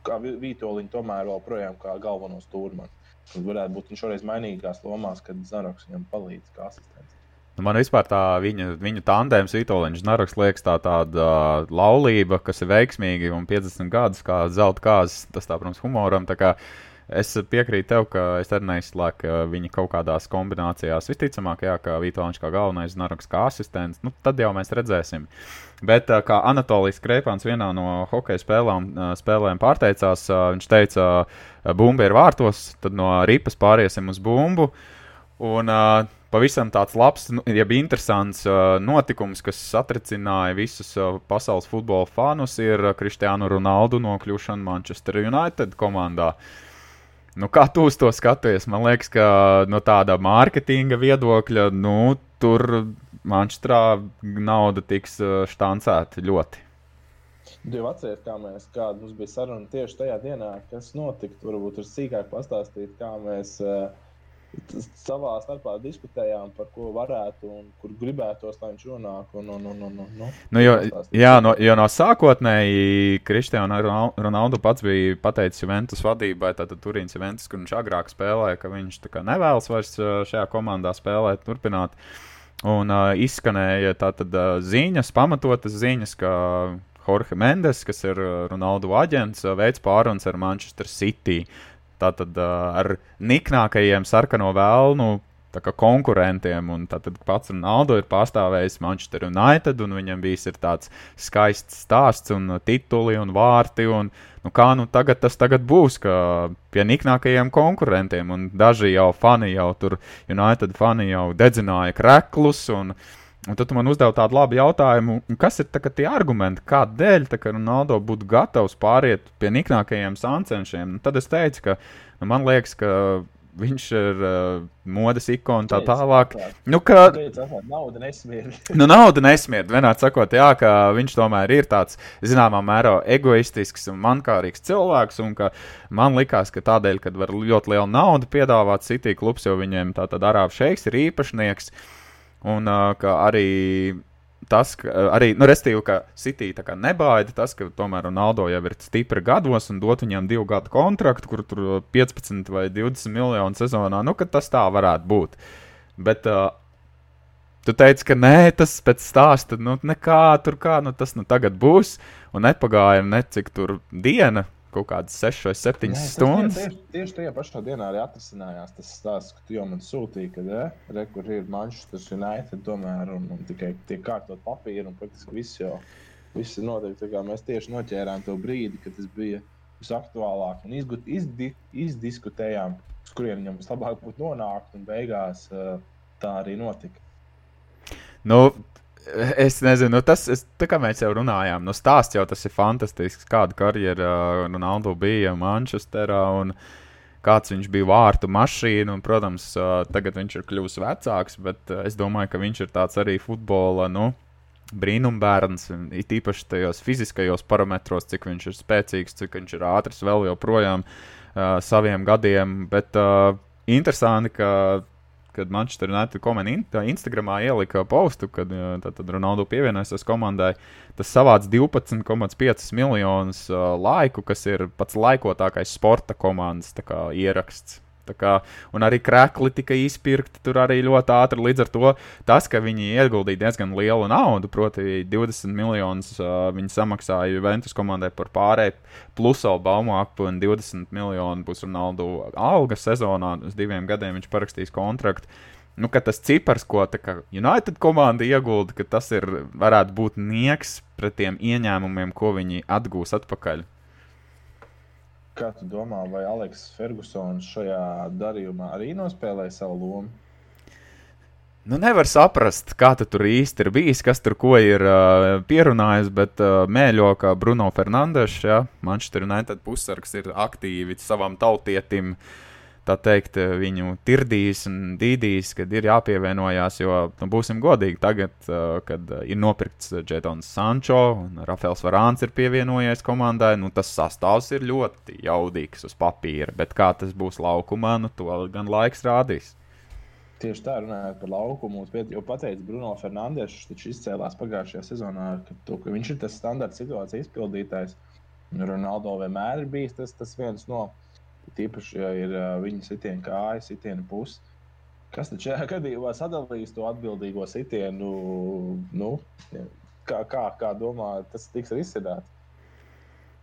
kā Vitoļiņa tomēr vēl projām kā galveno stūrmanu. Tad varētu būt viņš šoreiz mainīgās lomās, kad Znaroks viņam palīdz kā asistents. Nu, man vispār tā viņa, viņa tandēms, Vitoļņš, Naraks liekas tā tāda uh, laulība, kas ir veiksmīga un 50 gadus kā zelta kāzas. Tas, tā, protams, humoram. Tā kā Es piekrītu tev, ka es arī neizslēgtu viņa kaut kādās kombinācijās. Visticamāk, jā, ka Vitoņš kā galvenais, Naraks kā asistents. Nu, tad jau mēs redzēsim. Bet kā Anatolijas Krēpāns vienā no hokeja spēlēm, spēlēm pārteicās, viņš teica, bumba ir vārtos, tad no ripas pāriesim uz bumbu. Un, uh, pavisam tāds labs, nu, jeb interesants uh, notikums, kas satricināja visus uh, pasaules futbola fanus, ir Kristiānu Ronaldu nokļūšana Manchester United komandā. Nu, kā tu uz to skaties? Man liekas, ka no tāda mārketinga viedokļa, nu, tur Manchesterā nauda tiks štancēta ļoti. Tu jau atceries, kā mēs, kāda mums bija saruna tieši tajā dienā, kas notika. Varbūt tur sīkāk pastāstīt, kā mēs uh, savā starpā diskutējām par ko varētu un kur gribētos, lai viņš nonāk. Un, un, un, un, un, nu, nu, jo, jā, no, jo no sākotnēji Kristiāna Ronaldu pats bija pateicis Juventus vadībai, tātad Turīns Juventus, kur viņš agrāk spēlēja, ka viņš nevēlas vairs šajā komandā spēlēt, turpināt. Un uh, izskanēja tātad uh, ziņas, pamatotas ziņas, ka Jorge Mendes, kas ir Ronaldu aģents, veids pārunas ar Manchester City. Tātad uh, ar niknākajiem sarkano vēlnu konkurentiem. Un tātad pats Ronaldo ir pārstāvējis Manchester United, un viņam bijis tāds skaists stāsts, un tituli un vārti. Un, nu kā nu tagad tas tagad būs, ka pie niknākajiem konkurentiem, un daži jau fani jau tur, United fani jau dedzināja kreklus. Un, Un tad man uzdeva tādu labu jautājumu, kas ir tie argumenti, kādēļ Ronaldo būtu gatavs pāriet pie niknākajiem sāncenšiem. Nu, tad es teicu, ka nu, man liekas, ka viņš ir uh, modes ikona un tā tālāk. Nu, ka, nauda nesmirdz. nu, nauda nesmirdz. Vienādi sakot, jā, ka viņš tomēr ir tāds zināmā mērā egoistisks un mankārīgs cilvēks. Un man likās, ka tādēļ, kad var ļoti lielu naudu piedāvāt City klubs, jo viņiem tā tad arābu šeiks ir īpašnieks. Uh, Un ka arī tas, ka arī, nu, restīvi, ka City nebaida tas, ka tomēr Ronaldo jau ir stipri gados un dot viņam divu gadu kontraktu, kur tur 15 vai 20 miljonu sezonā, nu, ka tas tā varētu būt. Bet uh, tu teici, ka nē, tas pēc stāsta, nu, nekā tur kā, nu, tas nu tagad būs, un nepagāja ne cik tur diena, kaut kādas 6 vai 7 Nē, stundas. Tieši, tieši tajā pašā dienā arī atrisinājās tas stāsts, ka tu jau man sūtīji, ka ja, re, kur ir Manchester United tomēr un, un tikai tiek kārtot papīri un praktiski viss jau viss ir noteikti. Mēs tieši noķērām to brīdi, kad tas bija visaktuālāk un izgut, izdi, izdiskutējām, uz kurien viņam vislabāk būtu nonākt un beigās uh, tā arī notika. Nu, Es nezinu, nu tas, es, tā kā mēs jau runājām, nu stāsts jau tas ir fantastisks. Kāda karjera Ronaldo bija Manchesterā un kāds viņš bija vārtu mašīna. Un, protams, tagad viņš ir kļuvis vecāks, bet es domāju, ka viņš ir tāds arī futbola. Nu, Brīnumbērns, it īpaši tajos fiziskajos parametros, cik viņš ir spēcīgs, cik viņš ir ātrs vēl joprojām uh, saviem gadiem. Bet uh, interesanti, ka kad Manchester United komanda Instagramā ielika postu, kad tad Ronaldu pievienojas komandai. Tas savāds 12,5 miljonus uh, laiku, kas ir pats laikotākais sporta komandas kā, ieraksts. Kā, un arī krākli tika izpirkti tur arī ļoti ātri. Līdz ar to tas, ka viņi ieguldīja diezgan lielu naudu, proti, 20 miljonus uh, viņi samaksāja Juventus komandai par pārēju, plus vēl baumu aptuveni 20 miljonu būs Ronaldu alga sezonā. Uz diviem gadiem viņš parakstīs kontraktu. Nu, tas cipars, ko United komanda iegulda, tas ir, varētu būt nieks pret tiem ieņēmumiem, ko viņi atgūs atpakaļ. Kā tu domā, vai Aleks Fergusons šajā darījumā arī nospēlēja savu lomu? Nu, nevar saprast, kā tu tur īsti ir bijis, kas tur ko ir uh, pierunājis, bet uh, mēļo, ka Bruno Fernandes, ja, Manchester United pusargs, ir aktīvi savam tautietim uh, tā teikt, viņu tirdīs un dīdīs, kad ir jāpievienojās. Jo, nu, būsim godīgi, tagad, uh, kad ir nopirkts Jetons Sančo un Rafaels Varāns ir pievienojies komandai, nu, tas sastāvs ir ļoti jaudīgs uz papīra. Bet kā tas būs laukumā, nu, to gan laiks rādīs. Tieši tā, runājot par laukumu, jau pateicu, Bruno Fernandes taču izcēlās pagājušajā sezonā, ka, to, ka viņš ir tas standarta situācijas izpildītājs. Ronaldo vienmēr ir bijis tas, tas viens no viņiem Tīpaši, ja ir uh, viņa sitiena kāja, sitiena puse. Kas tad šajā gadījumā sadalīs to atbildīgo sitienu? Nu, kā, kā, kā domā, tas tiks risināts?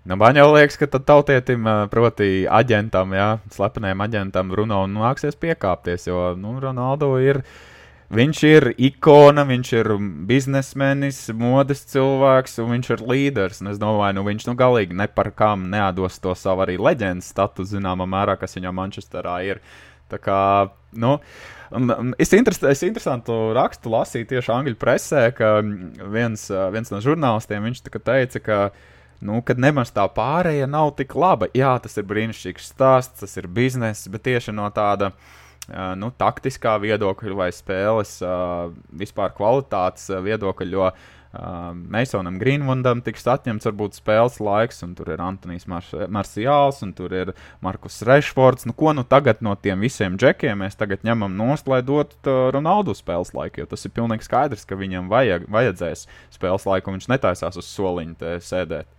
Nu, man jau liekas, ka tad tautietim, proti, aģentam, jā, slepeniem aģentam, Bruno nāksies piekāpties, jo nu, Ronaldo ir. Viņš ir ikona, viņš ir biznesmenis, modes cilvēks, un viņš ir līderis. Es domāju, nu viņš nu galīgi ne par kam neatdos to savu arī leģendas statusu, zināmā mērā, kas viņam Manchesterā ir. Tā kā, nu, es, interes, es interesantu rakstu lasīju tieši angļu presē, ka viens, viens no žurnālistiem teica, ka nu, nemaz tā pārējā nav tik laba. Jā, tas ir brīnišķīgs stāsts, tas ir bizness, bet tieši no tāda uh, nu, taktiskā viedokļa vai spēles uh, vispār kvalitātes viedokļa. Jo uh, Meisonam Greenwoodam tiks atņemts varbūt spēles laiks, un tur ir Antonius Mars Marciāls, un tur ir Markus Rešfords. Nu, ko nu tagad no tiem visiem džekiem mēs tagad ņemam nost, lai dotu Ronaldu spēles laiku, jo tas ir pilnīgi skaidrs, ka viņam vajag, vajadzēs spēles laiku, un viņš netaisās uz soliņa sēdēt.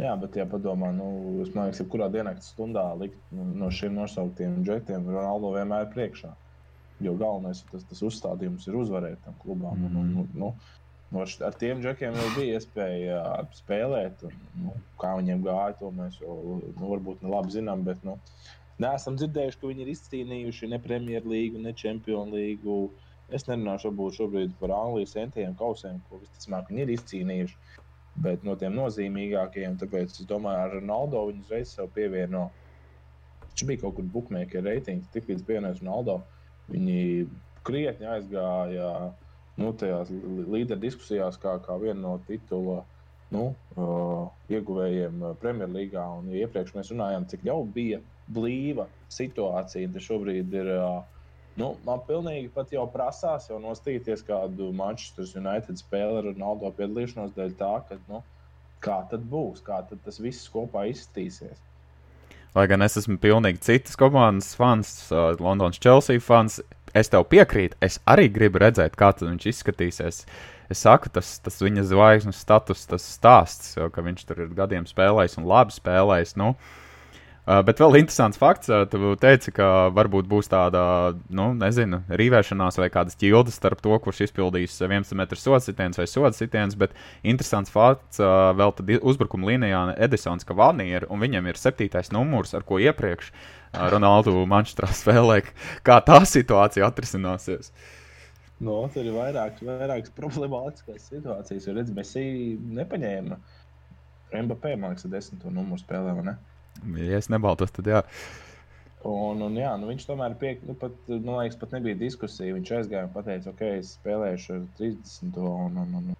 Jā, bet, ja padomā, nu, es domāju, ka jebkurā dienas stundā likt nu, no šiem nosauktiem džektiem Ronaldo vienmēr ir priekšā. Jo galvenais tas, tas uzstādījums ir uzvarēt tam klubam. Mm -hmm. nu, nu, nu, ar tiem džekiem jau bija iespēja spēlēt. Un, nu, kā viņiem gāja, to mēs jau nu, varbūt ne labi zinām. Bet, nu, Neesam dzirdējuši, ka viņi ir izcīnījuši ne Premjerlīgu, ne Champions League. Es nerunāšu varbūt šobrīd par Anglijas centiem kausiem, ko visticamāk viņi ir izcīnījuši bet no tiem nozīmīgākajiem. Tāpēc es domāju, ar Ronaldo viņu uzreiz sev pievieno. Viņš bija kaut kur bookmaker reitings, tik līdz pievienojas Ronaldo. Viņi krietni aizgāja nu, tajās līderu diskusijās kā, kā viena no titula nu, uh, ieguvējiem Premjerlīgā. Un ja iepriekš mēs runājām, cik jau bija blīva situācija, tad šobrīd ir. Uh, Nu, man pilnīgi pat jau prasās, jau nostīties kādu Manchester United spēli ar Ronaldo piedalīšanos dēļ tā, ka, nu, kā tad būs, kā tad tas viss kopā izskatīsies. Lai gan es esmu pilnīgi citas komandas fans, Londonas Chelsea fans, es tev piekrītu. Es arī gribu redzēt, kā viņš izskatīsies. Es saku, tas, tas viņa zvaigznes status, tas stāsts, jo, ka viņš tur ir gadiem spēlējis un labi spēlējis. Nu, uh, Uh, bet vēl interesants fakts, uh, tu teici, ka varbūt būs tāda, nu, nezinu, rīvēšanās vai kādas ķildes starp to, kurš izpildīs 11 metru sodsitiens vai sodsitiens, bet interesants fakts uh, vēl tad uzbrukuma līnijā Edisons Kavanieri, un viņam ir septītais numurs, ar ko iepriekš uh, Ronaldu Manchesterā spēlē, kā tā situācija atrisināsies. No, tur ir vairākas, vairākas problemātiskas situācijas, jo redz, Messi nepaņēma Mbappé, man liekas, desmito numuru spēlē, vai ne? Ja es nebaltos, tad jā. Un, un, jā, nu viņš tomēr pie, nu, pat, nu, liekas, pat nebija diskusija. Viņš aizgāja un teica, ok, es spēlēšu ar 30. Un, un, un.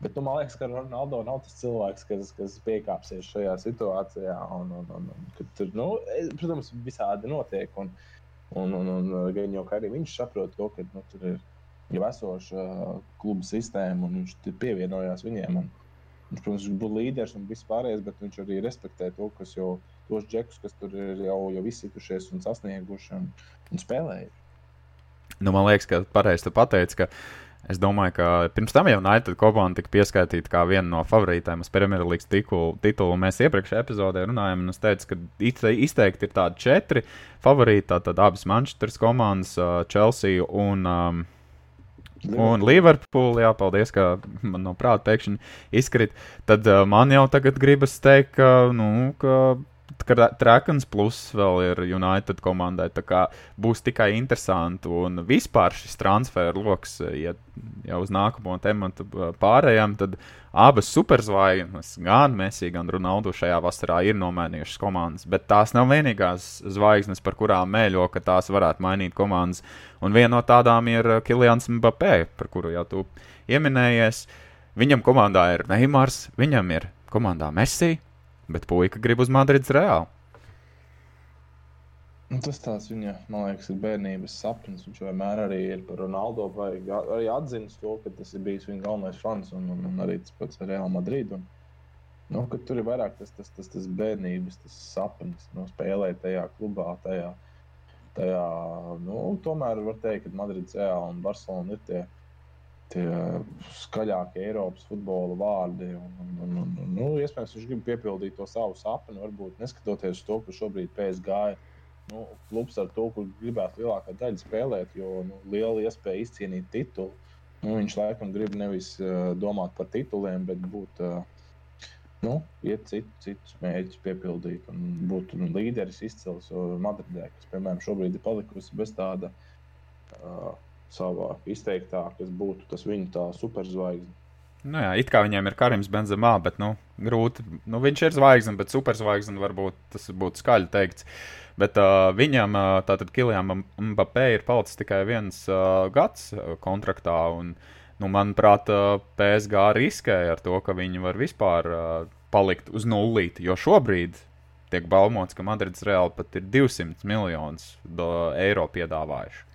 Bet nu, man liekas, ka Ronaldo nav tas cilvēks, kas, kas piekāpsies šajā situācijā. Un, un, un, un, kad, tur, nu, protams, visādi notiek. Un, un, un, un gan jau arī viņš saprot to, ka nu, tur ir jau esoša kluba sistēma un viņš pievienojās viņiem. Un, Viņš, protams, ir būt līderis un viss pārējais, bet viņš arī respektē to, kas jau tos džekus, kas tur ir jau, jau izsitušies un sasnieguši un, un spēlējuši. Nu, man liekas, ka pareizi pateici, ka es domāju, ka pirms tam jau United komanda tika pieskaitīta kā viena no favorītēm uz Premjerlīgas titulu. Mēs iepriekšējā epizodē runājām, un es teicu, ka izteikti ir tādi četri favorīti. Tātad abas Manchester komandas, Chelsea un um, Un Liverpools, jā, paldies, ka man no prāta pēkšņi izkrīt. Tad uh, man jau tagad gribas teikt, ka, nu, ka Trakens plus vēl ir United komandai. Tā kā būs tikai interesanti. Un vispār šis transferu lokus, ja jau uz nākamo tematu pārējām, tad abas superzvaigznes, gan Messi, gan Ronaldu šajā vasarā ir nomainījušas komandas. Bet tās nav vienīgās zvaigznes, par kurām mēļo, ka tās varētu mainīt komandas. Un viena no tādām ir Kilians Mbappé, par kuru jau tu pieminējies. Viņam komandā ir Neimārs, viņam ir komandā Messi, bet puika grib uz Madrides reāli. Nu, tas tāds viņa, man liekas, ir bērnības sapnis. Viņš vienmēr arī ir par Ronaldo, vai arī atzīst to, ka tas ir bijis viņa galvenais fans un, un, un arī tas pats Real Madrid. Un, nu, tur ir vairāk tas, tas, tas, tas bērnības, tas sapnis, nu, spēlēt tajā klubā, tajā. tajā nu, tomēr var teikt, ka Madrids Real un Barcelona ir tie tie skaļākie Eiropas futbola vārdi. Un, un, un, un, un, nu, iespējams, viņš grib piepildīt to savu sapni, varbūt neskatoties to, ka šobrīd PSG ir nu, klubs ar to, kur gribētu lielākā daļa spēlēt, jo nu, liela iespēja izcīnīt titulu. Nu, viņš laikam grib nevis uh, domāt par tituliem, bet būt uh, nu, iet citu, citus mērķus piepildīt un būt nu, līderis izcils Madridē, kas, piemēram, šobrīd ir palikusi bez tāda uh, savā izteiktā, kas būtu tas viņa tā superzvaigzne. Nu jā, it kā viņiem ir Karims Benzemā, bet nu, grūti. Nu, viņš ir zvaigzne, bet superzvaigzne varbūt tas būtu skaļi teikts. Bet uh, viņam, uh, tātad Kilijam Mbappé, ir palicis tikai viens uh, gads kontraktā. Un, nu, manuprāt, uh, PSG riskēja ar to, ka viņi var vispār uh, palikt uz nulīti. Jo šobrīd tiek baumots, ka Madrids reāli pat ir 200 miljonus eiro piedāvājuši.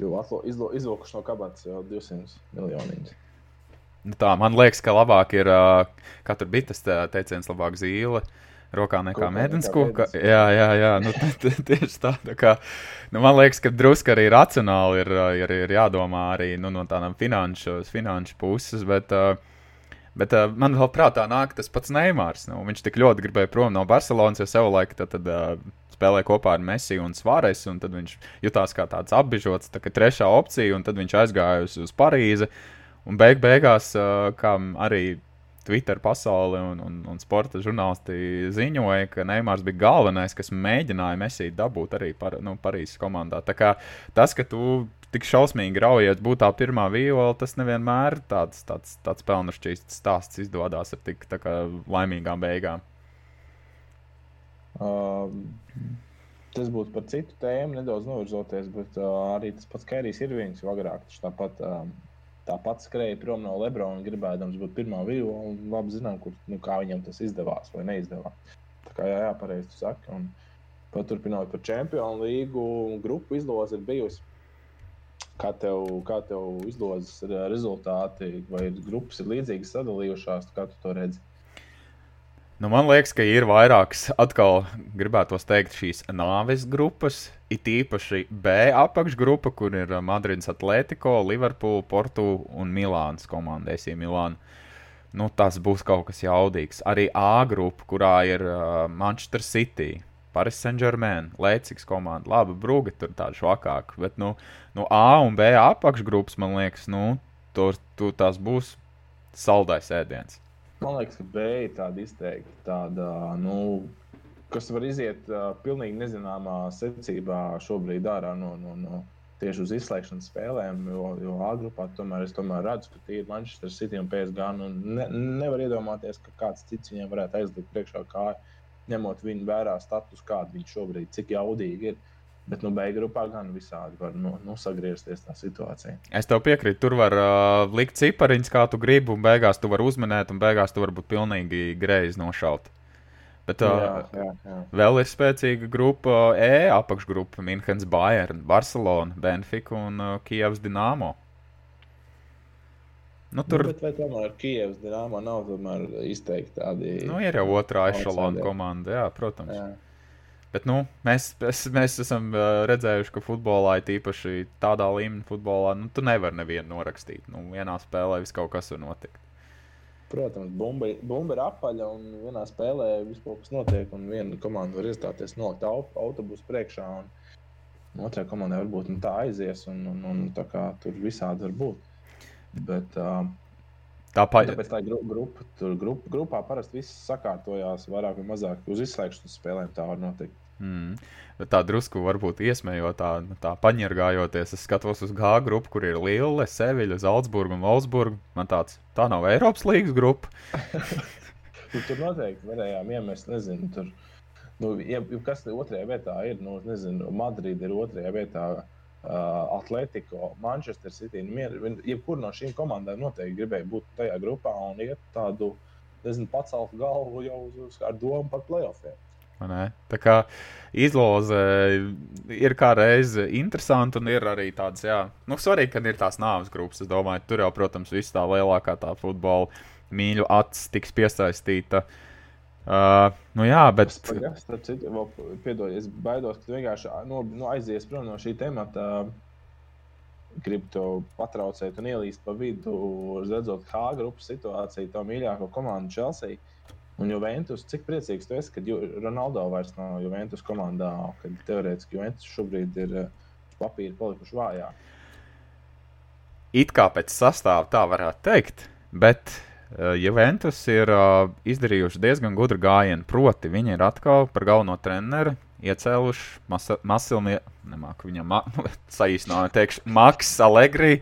Jo izlūkuši no kabatas jau 200 miljonus. Nu tā, man liekas, ka labāk ir, tur bija tas teiciens, labāk zīle. Rokā nekā mēdens koka. Jā, jā, jā. Nu, tieši tā. tā kā, nu, man liekas, ka drusku arī racionāli ir, ir, ir jādomā arī nu, no tādām finanšu, finanšu puses. Bet, bet man vēl prātā nāk tas pats Neimārs. Nu, viņš tik ļoti gribēja prom no Barcelonas, jo sev laika tad, tad spēlēja kopā ar Messi un Svāres. Un tad viņš jutās kā tāds apbižots, tā kā trešā opcija, un tad viņš aizgāja uz, uz Parīzi. Un beig beigās, kā arī Twitter pasaule un, un, un sporta žurnālisti ziņoja, ka Neimārs bija galvenais, kas mēģināja Mesiju dabūt arī par, nu, Parīzes komandā. Tā kā tas, ka tu tik šausmīgi raujies būt tā pirmā viola, tas nevienmēr tāds, tāds, tāds pelnušķīsts stāsts izdodas ar tik laimīgām beigām. Uh, tas būtu par citu tēmu, nedaudz novirzoties, bet uh, arī tas pats Kērijs ir viens, agrāk viņš tāpat. Uh, tāpat skrēja prom no Lebrona, gribēdams būt pirmā vīla. Labi zinām, kur, nu, kā viņam tas izdevās vai neizdevās. Tā kā jā, jā pareizi tu saki. Un, paturpinot par Čempionu līgu, grupu izloze ir bijusi. Kā tev, kā tev izlozes rezultāti, vai grupas ir līdzīgi sadalījušās, kā tu to redzi? Nu, man liekas, ka ir vairākas, atkal gribētu teikt, šīs nāves grupas. It īpaši B apakšgrupa, kur ir Madrids, Atletico, Liverpool, Portu un Milāns komanda, Esija Milāna. Nu, tas būs kaut kas jaudīgs. Arī A grupa, kurā ir uh, Manchester City, Paris Saint-Germain, Leipzigs komanda. Labi, Brūge tur tāda švakāka, bet nu, nu A un B apakšgrupas, man liekas, nu, tur, tur tās būs saldais ēdiens. Man liekas, ka B ir tāda izteikti tāda, nu, kas var iziet uh, pilnīgi nezināmā secībā šobrīd ārā no, no, no tieši uz izslēgšanas spēlēm. Jo, jo A grupā tomēr es tomēr redzu, ka tie ir Manchester City un PSG. Nu, ne, nevar iedomāties, ka kāds cits viņiem varētu aizlikt priekšā kāju, ņemot viņu vērā status, kāda viņi šobrīd, cik jaudīgi ir. Bet, nu, beigās grupā gan visādi var nu, nu, sagriezties tā situācija. Es tev piekrītu, tur var uh, likt cipariņus, kā tu gribi, un beigās tu vari uzminēt, un beigās tu vari būt pilnīgi greizi nošaut. Bet uh, jā, jā, jā. vēl ir spēcīga grupa E, apakšgrupa Minhenes, Bayern, Barcelona, Benfica un uh, Kievas Dienāmo. Nu, tur nu, bet, tomēr Kievas Dienāmo nav izteikti tādi. Nu, ir jau otrā ešalona komanda, jā, protams. Jā. Bet nu, mēs, mēs, mēs esam redzējuši, ka futbolā, tīpaši tādā līmenī, futbolā, nu, tu nevari nevienu norakstīt. Nu, vienā spēlē viss kaut kas var notikt. Protams, bumba, bumba ir apaļa un vienā spēlē viss kaut kas notiek. Un viena komanda var iestāties nolikt autobusu priekšā. Un otrā komandai varbūt nu, tā aizies, un, un, un tā kā tur visādi var būt. Bet, uh, Tāpēc, tāpēc tā grupa, grupa, tur grup, grupā parasti viss sakārtojās vairāk vai mazāk uz izslēgšanas spēlēm. Tā var notikt. Mm. Tā drusku varbūt iesmējot, tā, tā paņirgājoties. Es skatos uz G grupu, kur ir Liela, Seviļa, Zeltsburga un Wolfsburga. Man tāds - tā nav Eiropas līnijas grupa. Nu, tur noteikti varējām iemest, nezinu, tur. Nu, kas otrajā vietā ir? Nu, nezinu, Madrida ir otrajā vietā. Uh, Atletico, Manchester City. Nu, jebkurā no šīm komandām noteikti gribēja būt tajā grupā un iet tādu, nezinu, pacelt galvu jau uz, uz ar domu par playoffiem. Tā kā izloze ir kā reize interesanti, un ir arī tāds, jā, nu, svarīgi, ka ir tās nāves grupas. Es domāju, tur jau, protams, viss tā lielākā tā futbola mīļu acis tiks piesaistīta. Uh, nu jā, bet. Starp citu, vēl piedod, es baidos, ka tu vienkārši no, nu, aizies prom no šī temata. Gribu to patraucēt un ielīst pa vidu, redzot, kā grupas situācija, to mīļāko komandu Chelsea. Un Juventus, cik priecīgs tu esi, ka Ronaldo vairs nav Juventus komandā, kad teorētiski Juventus šobrīd ir eh, papīra palikuši vājāk. It kā pēc sastāvā tā varētu teikt, bet Juventus ir uh, izdarījuši diezgan gudru gājienu. Proti, viņi ir atkal par galveno treneru iecēluši Masilnu, nemāku viņam ma saīsināt, teikšu, Maks Allegri.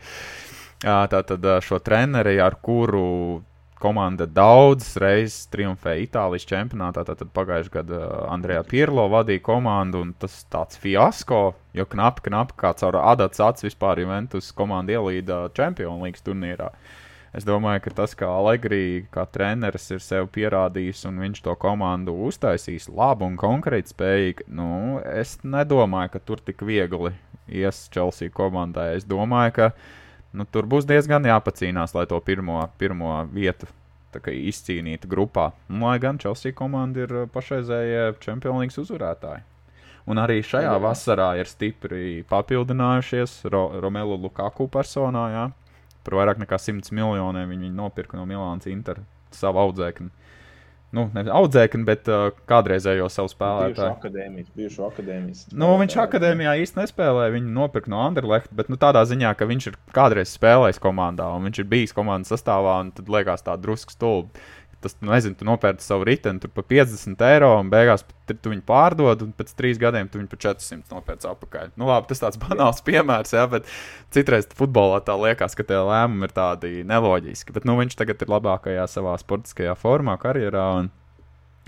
Tātad šo treneri, ar kuru komanda daudzas reizes triumfēja Itālijas čempionātā. Tad pagājušajā gadā Andrejā Pirlo vadīja komandu, un tas tāds fiasko, jo knapi, knapi kāds ar adats acis vispār Juventus komandu ielīda Champions League turnīrā. Es domāju, ka tas, kā Allegri, kā treneris, ir sev pierādījis, un viņš to komandu uztaisīs labu un konkrēti spējīgi, nu, es nedomāju, ka tur tik viegli ies Chelsea komandai. Es domāju, ka nu, tur būs diezgan jāpacīnās, lai to pirmo, pirmo vietu izcīnītu grupā. Un, lai gan Chelsea komanda ir pašreizējie Champions League uzvarētāji. Un arī šajā jā. vasarā ir stipri papildinājušies Ro Romelu Lukaku personā. Jā. Par vairāk nekā 100 miljoniem viņi nopirka no Milānas Inter savu audzēkni nu, nevis audzēkni, bet uh, kādreizējo savu spēlētāju. Akadēmijas, bijušo akadēmijas. Nu, viņš akadēmijā īsti nespēlēja. Viņu nopirka no Anderlechta, bet nu, tādā ziņā, ka viņš ir kādreiz spēlējis komandā, un viņš ir bijis komandas sastāvā, un tad liekas tā drusku stulbi tas, nu, nezinu, tu nopērci savu riteni par 50 eiro, un beigās tu viņu pārdod, un pēc trīs gadiem tu viņu par 400 nopērci atpakaļ. Nu, labi, tas tāds banāls piemērs, jā, bet citreiz futbolā tā liekas, ka tie lēmumi ir tādi neloģiski. Bet nu, viņš tagad ir labākajā savā sportiskajā formā, karjerā.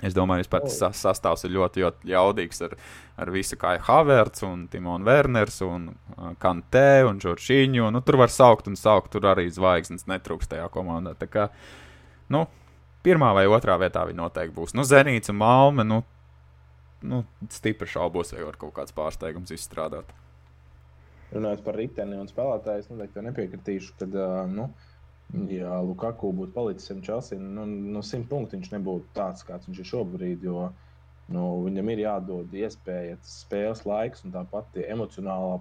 Es domāju, ka tas sastāvs ir ļoti, ļoti jaudīgs ar, ar visu kā Havertz, un Timonu Werners, un uh, Kantē un Čorčiņu. Nu, tur var saukt un saukt, tur arī zvaigznes netrūkst tajā komandā. Tā kā, nu, pirmā vai otrā vietā viņi noteikti būs. Nu, Zenīts un Malme, nu, nu stipri šaubos, vai var kaut kāds pārsteigums izstrādāt. Runājot par riteni un spēlētāju, es noteikti nepiekritīšu, ka, nu, ja Lukaku būtu palicis ar Chelsea, nu, no nu, simt punktu viņš nebūtu tāds, kāds viņš ir šobrīd. Jo, nu, viņam ir jādod iespēja, spēles laiks un tāpat emocionālā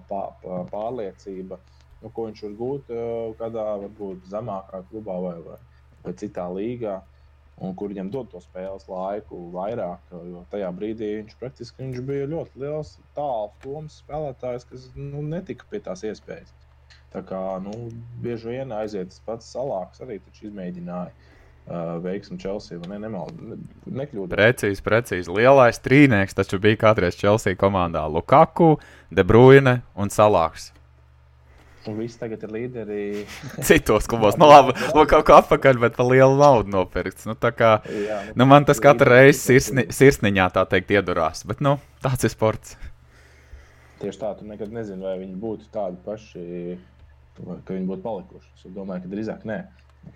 pārliecība, nu, ko viņš var gūt kādā varbūt zemākā klubā vai, vai, vai citā līgā un kur viņam dod to spēles laiku vairāk. Jo tajā brīdī viņš praktiski viņš bija ļoti liels, tāls domas spēlētājs, kas nu, netika pie tās iespējas. Tā kā nu, bieži vien aiziet tas pats salāks, arī izmēģināja. Uh, veiksmi Chelsea. Ne, nemal, ne. Precīzi, precīzi. Lielais trīnieks taču bija kādreiz Chelsea komandā. Lukaku, De Bruyne un Salāks. Un viss tagad ir līderi. Citos klubos. Nu, labi, no kaut kā atpakaļ, bet par lielu naudu nopirkts. Nu, kā, jā, nu, nu, man tas katru reizi sirsni, sirsniņā tā teikt iedurās. Bet, nu, tāds ir sports. Tieši tā, tu nekad nezini, vai viņi būtu tādi paši, ka viņi būtu palikuši. Es domāju, ka drīzāk nē.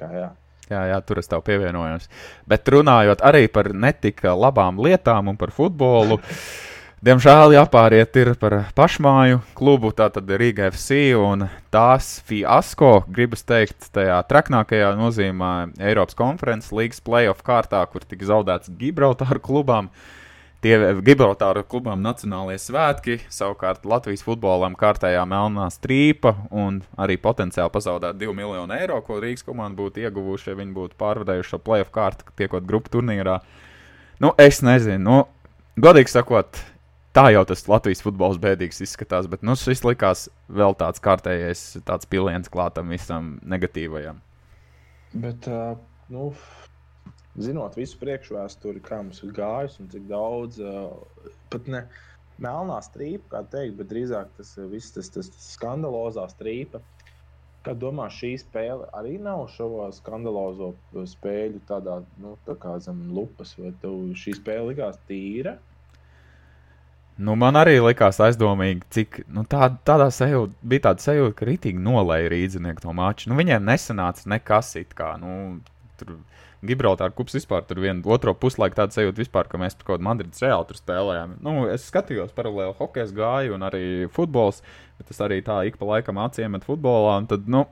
Kā, jā. Jā, jā, tur es tev pievienojos. Bet runājot arī par netika labām lietām un par futbolu. Diemžēl jāpāriet ir par pašmāju klubu, tātad Rīga FC un tās fiasko, gribas teikt, tajā traknākajā nozīmē Eiropas konferences līgas playoff kārtā, kur tika zaudēts Gibraltāru klubām. Tie Gibraltāru klubām nacionālajie svētki, savukārt Latvijas futbolam kārtējā melnā strīpa un arī potenciāli pazaudēt 2 miljonu eiro, ko Rīgas komanda būtu ieguvuši, ja viņi būtu pārvadējuši šo playoff kārtu, tiekot grupu turnīrā. Nu, es nezinu, nu, godīgi sakot, tā jau tas Latvijas futbols bēdīgs izskatās, bet nu, šis likās vēl tāds kārtējais, tāds piliens klātam visam negatīvajam. Bet, uh, nu, zinot visu priekšvēsturi, kā mums ir gājis un cik daudz, uh, pat ne melnā strīpa, kā teikt, bet drīzāk tas viss tas, tas, tas skandalozā strīpa. Kā domā, šī spēle arī nav šo skandalozo spēļu tādā, nu, tā kā zem lupas, vai tev šī spēle likās tīra? Nu, man arī likās aizdomīgi, cik nu, tā, tādā sajūta bija tāda sajūta, ka rītīgi nolēja rīznieku to maču. Nu, viņiem nesanāca nekas it kā. Nu, tur Gibraltāra kups vispār tur vienu otro puslaiku tādu sajūtu, vispār, ka mēs kaut kādā Madrides reāli tur spēlējām. Nu, es skatījos paralēli hokeja gāju un arī futbols, bet tas arī tā ik pa laikam acīm met futbolā. Tad, nu,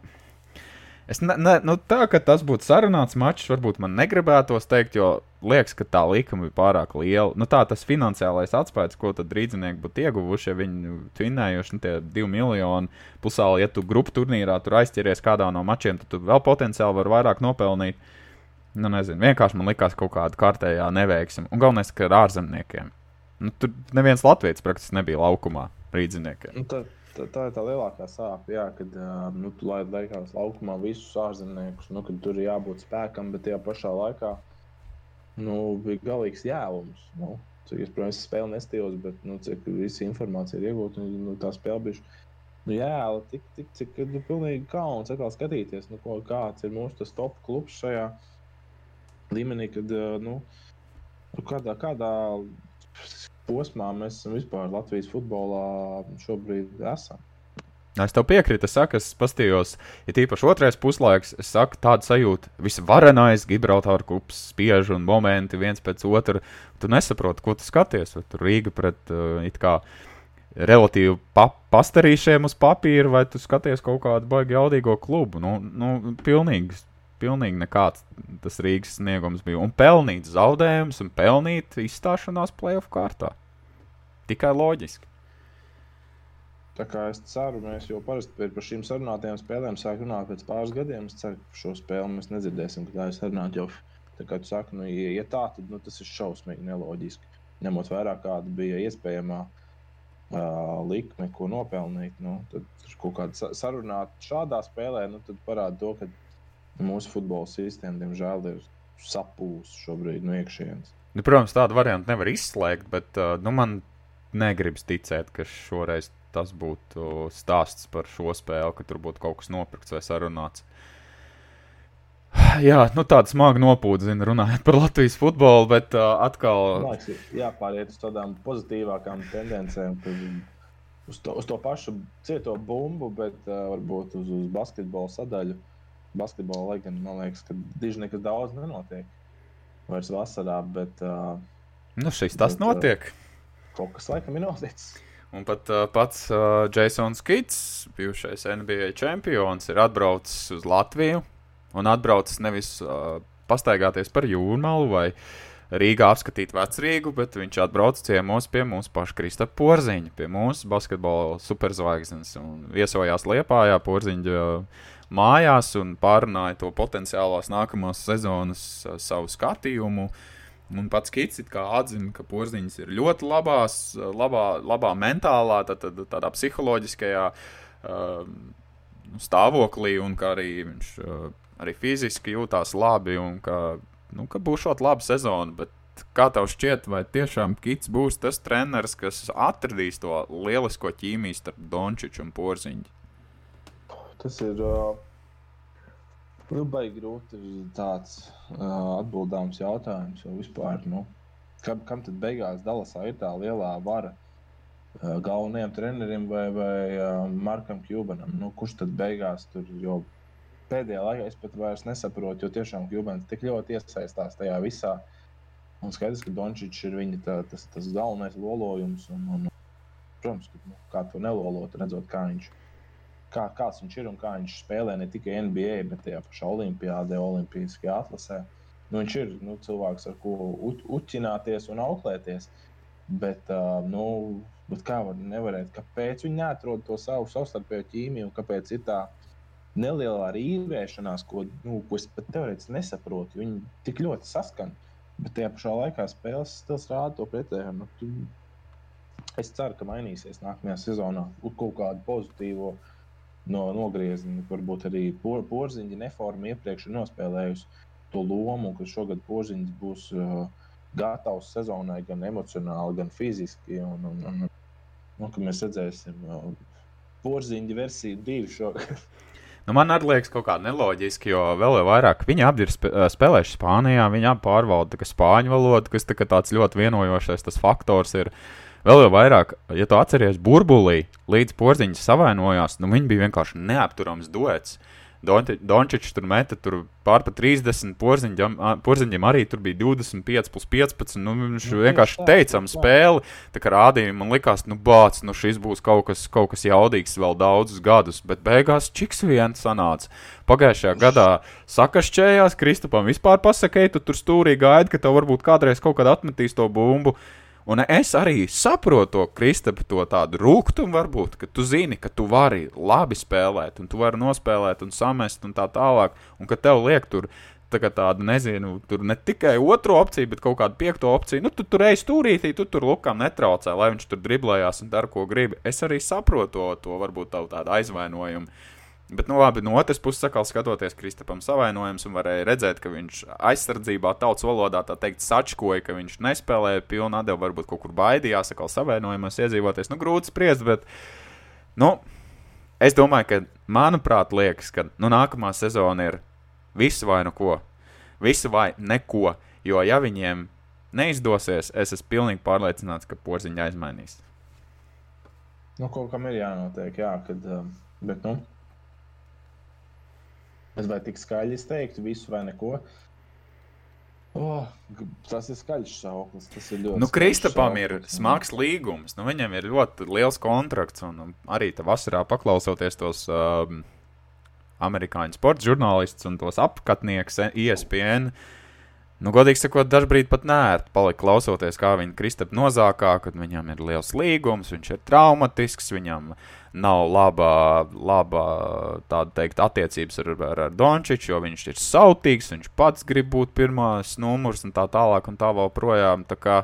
Es ne, ne, nu, tā, ka tas būtu sarunāts mačs, varbūt man negribētos teikt, jo liekas, ka tā likuma ir pārāk liela. Nu, tā tas finansiālais atspējas, ko tad rīznieki būtu ieguvuši, ja viņi tvinējuši nu, tie divi miljoni. Pusāli, ja tu grupu turnīrā tur aizķeries kādā no mačiem, tad tu vēl potenciāli vari vairāk nopelnīt. Nu, nezinu, vienkārši man likās kaut kāda kārtējā neveiksme. Un galvenais, ka ar ārzemniekiem. Nu, tur neviens latviečs praktiski nebija laukumā rīzniekiem. Nu, tad tā, tā ir tā lielākā sāpe, jā, kad nu, tu laid laikās laukumā visus ārzemniekus, nu, kad tur ir jābūt spēkam, bet tajā pašā laikā nu, bija galīgs jēlums. Nu. Cik es, protams, spēli nestījos, bet nu, cik visa informācija ir iegūta, nu, tā spēle bija. Nu, jā, tik, tik, cik nu, pilnīgi kauns atkal skatīties, nu, ko, kāds ir mūsu top klubs šajā līmenī, kad nu, kādā, kādā posmā mēs esam vispār Latvijas futbolā šobrīd esam. Es tev piekrītu, es saku, es paskatījos, ja tīpaši otrais puslaiks, es saku, tāda sajūta, visvarenais Gibraltāra kups spiež un momenti viens pēc otra. Tu nesaproti, ko tu skaties. Vai tur Rīga pret uh, it kā relatīvi pa pastarīšiem uz papīra, vai tu skaties kaut kādu baigi jaudīgo klubu. Nu, nu pilnīgi, pilnīgi nekāds tas Rīgas sniegums bija. Un pelnīt zaudējumus un pelnīt izstāšanās playoff kārtā. Tikai loģiski. Tā kā es ceru, mēs jau parasti par šīm sarunātajām spēlēm sākam runāt pēc pāris gadiem. Es ceru, ka šo spēli mēs nedzirdēsim, kad tā ir sarunāta jau. Tā kā tu saki, nu, ja, ja tā, tad nu, tas ir šausmīgi neloģiski. Ņemot vērā, kāda bija iespējamā uh, likme, ko nopelnīt, nu, tad kaut kāda sarunāta šādā spēlē, nu, parāda to, ka mūsu futbola sistēma, diemžēl, ir sapūs šobrīd no iekšienes. Nu, protams, tādu variantu nevar izslēgt, bet uh, nu, man negribas ticēt, ka šoreiz tas būtu stāsts par šo spēli, ka tur būtu kaut kas nopirkts vai sarunāts. Jā, nu tāda smaga nopūta, zina, runājot par Latvijas futbolu, bet uh, atkal. Liekas, jāpāriet uz tādām pozitīvākām tendencēm, uz to, uz to pašu cieto bumbu, bet uh, varbūt uz, uz basketbola sadaļu. Basketbolā, lai gan man liekas, ka diži nekas daudz nenotiek vairs vasarā, bet. Uh, nu, šis tas bet, notiek. Uh, kaut kas laikam ir noticis. Un pat uh, pats uh, Jasons Kits, bijušais NBA čempions, ir atbraucis uz Latviju un atbraucis nevis uh, pastaigāties par jūrmālu vai Rīgā apskatīt vecrīgu, bet viņš atbrauca ciemos pie mūsu paša Krista Porziņa, pie mūsu basketbola superzvaigznes un viesojās Liepājā Porziņa mājās un pārunāja to potenciālās nākamās sezonas savu skatījumu. Uh, Un pats Kits atzina, ka porziņš ir ļoti labās, labā, labā mentālā, tad, tad, tādā psiholoģiskajā uh, stāvoklī, un ka arī viņš uh, arī fiziski jūtās labi, un ka, nu, ka būs šāda laba sezona. Bet kā tev šķiet, vai tiešām Kits būs tas treneris, kas atradīs to lielisko ķīmiju starp Dončiču un Porziņu? Tas ir. Uh Nu, baigi grūti tāds uh, atbildāms jautājums, jo vispār, nu, kam, kam tad beigās Dallasā ir tā lielā vara uh, galvenajam trenerim vai, vai uh, Markam Kubanam? Nu, kurš tad beigās tur jau pēdējā laikā es pat vairs nesaprotu, jo tiešām Kubans tik ļoti iesaistās tajā visā. Un skaidrs, ka Dončits ir viņa tā, tas, tas galvenais lolojums. Un, un, protams, ka, nu, kā to nelolot, redzot, kā viņš ir kā, kāds viņš ir un kā viņš spēlē ne tikai NBA, bet tajā pašā Olimpijādē, Olimpiskajā atlasē. Nu, viņš ir nu, cilvēks, ar ko uķināties un auklēties. Bet, uh, nu, bet kā var nevarēt, kāpēc viņi neatrod to savu savstarpējo ķīmiju kāpēc ir tā nelielā rīvēšanās, ko, nu, ko es pat teorētiski nesaprotu. Viņi tik ļoti saskan, bet tajā pašā laikā spēles stils rāda to pretējo. Nu, tu, es ceru, ka mainīsies nākamajā sezonā kaut kādu pozitīvu uh, no nogrieziena. Varbūt arī por, porziņa neforma iepriekš ir nospēlējusi to lomu, ka šogad porziņš būs uh, gatavs sezonai gan emocionāli, gan fiziski. Un, un, un, un, un mēs redzēsim uh, porziņa versiju divu šogad. Nu, man arī liekas, kaut kā neloģiski, jo vēl vairāk viņi abi ir spēlējuši Spānijā. Viņi abi pārvalda spāņu valodu, kas tā tāds ļoti vienojošais faktors ir. Uh, Vēl jau vairāk, ja tu atceries burbulī, līdz porziņš savainojās, nu viņi bija vienkārši neapturams duets. Dončičs tur meta tur pār pa 30, porziņam, porziņam arī tur bija 25 plus 15. Nu, viņš nu, vienkārši teicām spēli, tā kā rādīja, man likās, nu bāc, nu šis būs kaut kas, kaut kas jaudīgs vēl daudzus gadus, bet beigās čiks viens sanāca. Pagājušajā gadā sakašķējās, Kristupam vispār pasakēja, tu tur stūrī gaidi, ka tev varbūt kādreiz kaut kad atmetīs to bumbu. Un es arī saprotu to Kristapam, to tādu rūkumu, varbūt, ka tu zini, ka tu vari labi spēlēt, un tu vari nospēlēt un samest un tā tālāk, un ka tev liek tur tā tādu, nezinu, tur ne tikai otro opciju, bet kaut kādu piekto opciju. Nu, tu tur ej stūrītī, tu tur lukām netraucē, lai viņš tur driblējās un dara, ko grib. Es arī saprotu to, to varbūt tādu aizvainojumu. Bet, nu, labi, no otras puses, sakal, skatoties Kristapam savainojums, un varēja redzēt, ka viņš aizsardzībā, tautas valodā, tā teikt, sačkoja, ka viņš nespēlēja pilnu atdevu, varbūt kaut kur baidījās, sakal, savainojumos iedzīvoties. Nu, grūti spriest, bet, nu, es domāju, ka, manuprāt, liekas, ka, nu, nākamā sezona ir visu vai neko. Visu vai neko. Jo, ja viņiem neizdosies, es esmu pilnīgi pārliecināts, ka porziņa aizmainīs. Nu, kaut kam ir jānotiek, jā, kad, bet, nu, Es vai tik skaļi izteiktu visu vai neko. Oh, tas ir skaļš sauklis. Tas ir ļoti. Nu, Kristapam ir smags līgums. Nu, viņam ir ļoti liels kontrakts. Un arī vasarā paklausoties tos um, amerikāņu sporta žurnālistus un tos apskatniekus ESPN. Nu, godīgi sakot, dažkārt pat nērti palika klausoties, kā viņa Kristapa nozākā, kad viņam ir liels līgums, viņš ir traumatisks, viņam nav laba, laba tāda teikt, attiecības ar, ar, ar Dončiču, jo viņš ir sautīgs, viņš pats grib būt pirmās numurs un tā tālāk un tā vēl projām. Tā kā,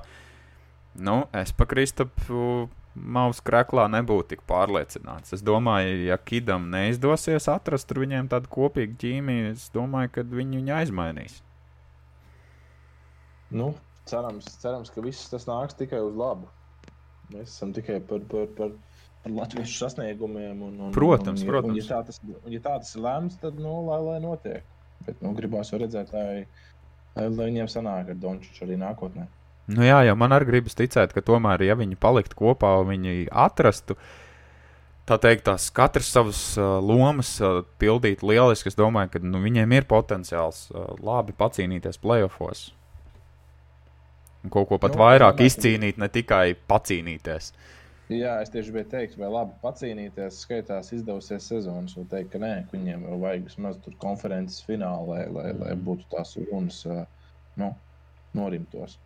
nu, es pa Kristapu Maus krāklā nebūtu tik pārliecināts. Es domāju, ja Kidam neizdosies atrast ar viņiem tādu kopīgu ķīmiju, es domāju, ka viņi viņu aizmainīs. Nu, cerams, cerams, ka viss tas nāks tikai uz labu. Mēs esam tikai par, par, par ar latviešu sasniegumiem. Un, un, protams, un, protams. Un, ja, tā tas, un, ja tā tas ir lēmts, tad nu, lai, lai notiek. Bet nu, gribās redzēt, lai, lai, lai viņiem sanāk ar Dončiču arī nākotnē. Nu jā, jau man arī gribas ticēt, ka tomēr, ja viņi paliktu kopā un viņi atrastu, tā teikt, tās katrs savas uh, lomas uh, pildīt lieliski, es domāju, ka nu, viņiem ir potenciāls uh, labi pacīnīties playoffs. Un kaut ko pat nu, vairāk izcīnīt, ne tikai pacīnīties. Uh, Jā, es tieši gribēju teikt, vai labi pacīnīties, skaitās izdevusies sezonas, un teikt, ka nē, ka viņiem vajag vismaz tur konferences finālā, lai, lai, lai būtu tās runas nu, norimtos.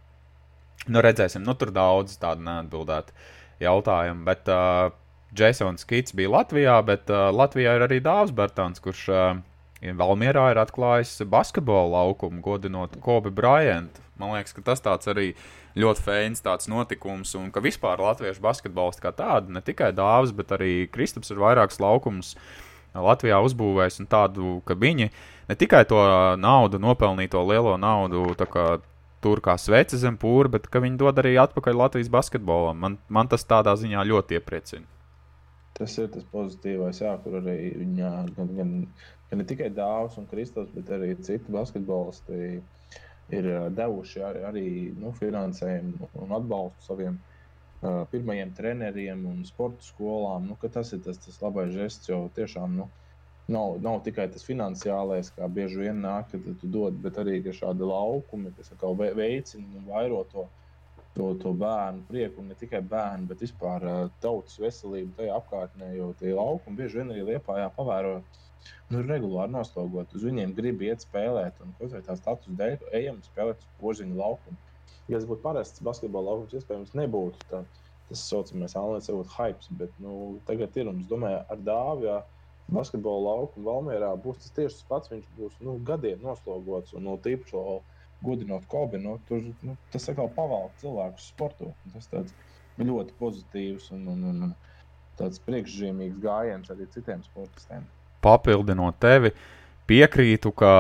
Nu, redzēsim, nu tur daudz tādu neatbildētu jautājumu, bet uh, Jasons Kits bija Latvijā, bet uh, Latvijā ir arī Dārzs Bertāns, kurš uh, Valmierā ir atklājis basketbola laukumu, godinot Kobe Bryantu. Man liekas, ka tas tāds arī ļoti fēns tāds notikums, un ka vispār latviešu basketbols kā tādu, ne tikai dāvāts, bet arī Kristaps ir vairākus laukumus Latvijā uzbūvējis, tādu, ka viņi ne tikai to naudu, nopelnīto lielo naudu, kā, tur kā sveci zem pūra, bet viņi dod arī atpakaļ Latvijas basketbolam. Man, man tas tādā ziņā ļoti iepriecina. Tas ir tas pozitīvais, jā, kur arī viņa gan, gan, gan ne tikai dāvāts un Kristaps, bet arī citi basketbolisti ir devuši arī, arī nu, finansējumu un atbalstu saviem uh, pirmajiem treneriem un sporta skolām. Nu, tas ir tas, tas labais žests, jo tiešām nu, nav, nav tikai tas finansiālais, kā bieži vien nāk, kad tu dod, bet arī šādi laukumi, kas veicina un vairo to. To, to bērnu prieku, un ne tikai bērnu, bet vispār uh, tautas veselību tajā apkārtnē. Jo tie laukumi bieži vien arī liepā jāpavēro uh, nu, regulāri noslogot. Uz viņiem grib iet spēlēt, un kaut vai tā status dēļ, ejam spēlēt uz požiņu laukumu. Ja tas būtu parasts basketbola laukums, iespējams, nebūtu tā, tas saucamais Alans, varbūt hype, bet nu, tagad ir un es domāju, ar dāvju. Basketbola laukuma Valmjerā būs tas tieši tas pats. Viņš būs nu, gadiem noslogots un no tīpaši godinot kobi. Nu, tur, nu, tas atkal pavalk cilvēkus sporto. Tas tāds ļoti pozitīvs un, un, un tāds priekšzīmīgs gājiens arī citiem sportistiem papildinot tevi, piekrītu, ka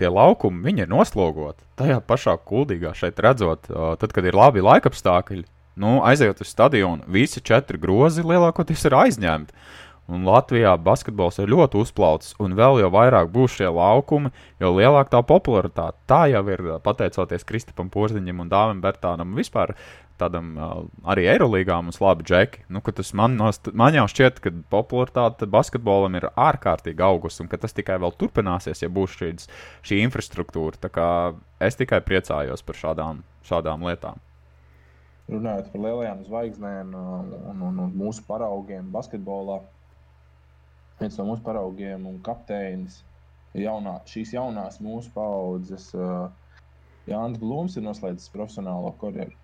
tie laukumi ir noslogoti. Tajā pašā kuldīgā šeit redzot, tad, kad ir labi laikapstākļi, nu, aiziet uz stadionu, visi četri grozi lielākoties ir aizņemti. Un Latvijā basketbols ir ļoti uzplaucis, un vēl jau vairāk būs šie laukumi, jo lielāka tā popularitāte. Tā jau ir pateicoties Kristupam Porziņam un Dāvim Bertānam. Vispār tādam arī Eirolandā mums labi džeki. Nu, tas man, man jau šķiet, ka popularitāte basketbolam ir ārkārtīgi augusi, un ka tas tikai vēl turpināsies, ja būs šīs, šī infrastruktūra. Es tikai priecājos par šādām, šādām lietām. Runājot par lielajām zvaigznēm un, un, un, mūsu paraugiem basketbolā, viens no mūsu paraugiem un kapteinis jaunā, šīs jaunās mūsu paudzes. Jānis Blūms ir noslēdzis profesionālo karjeru.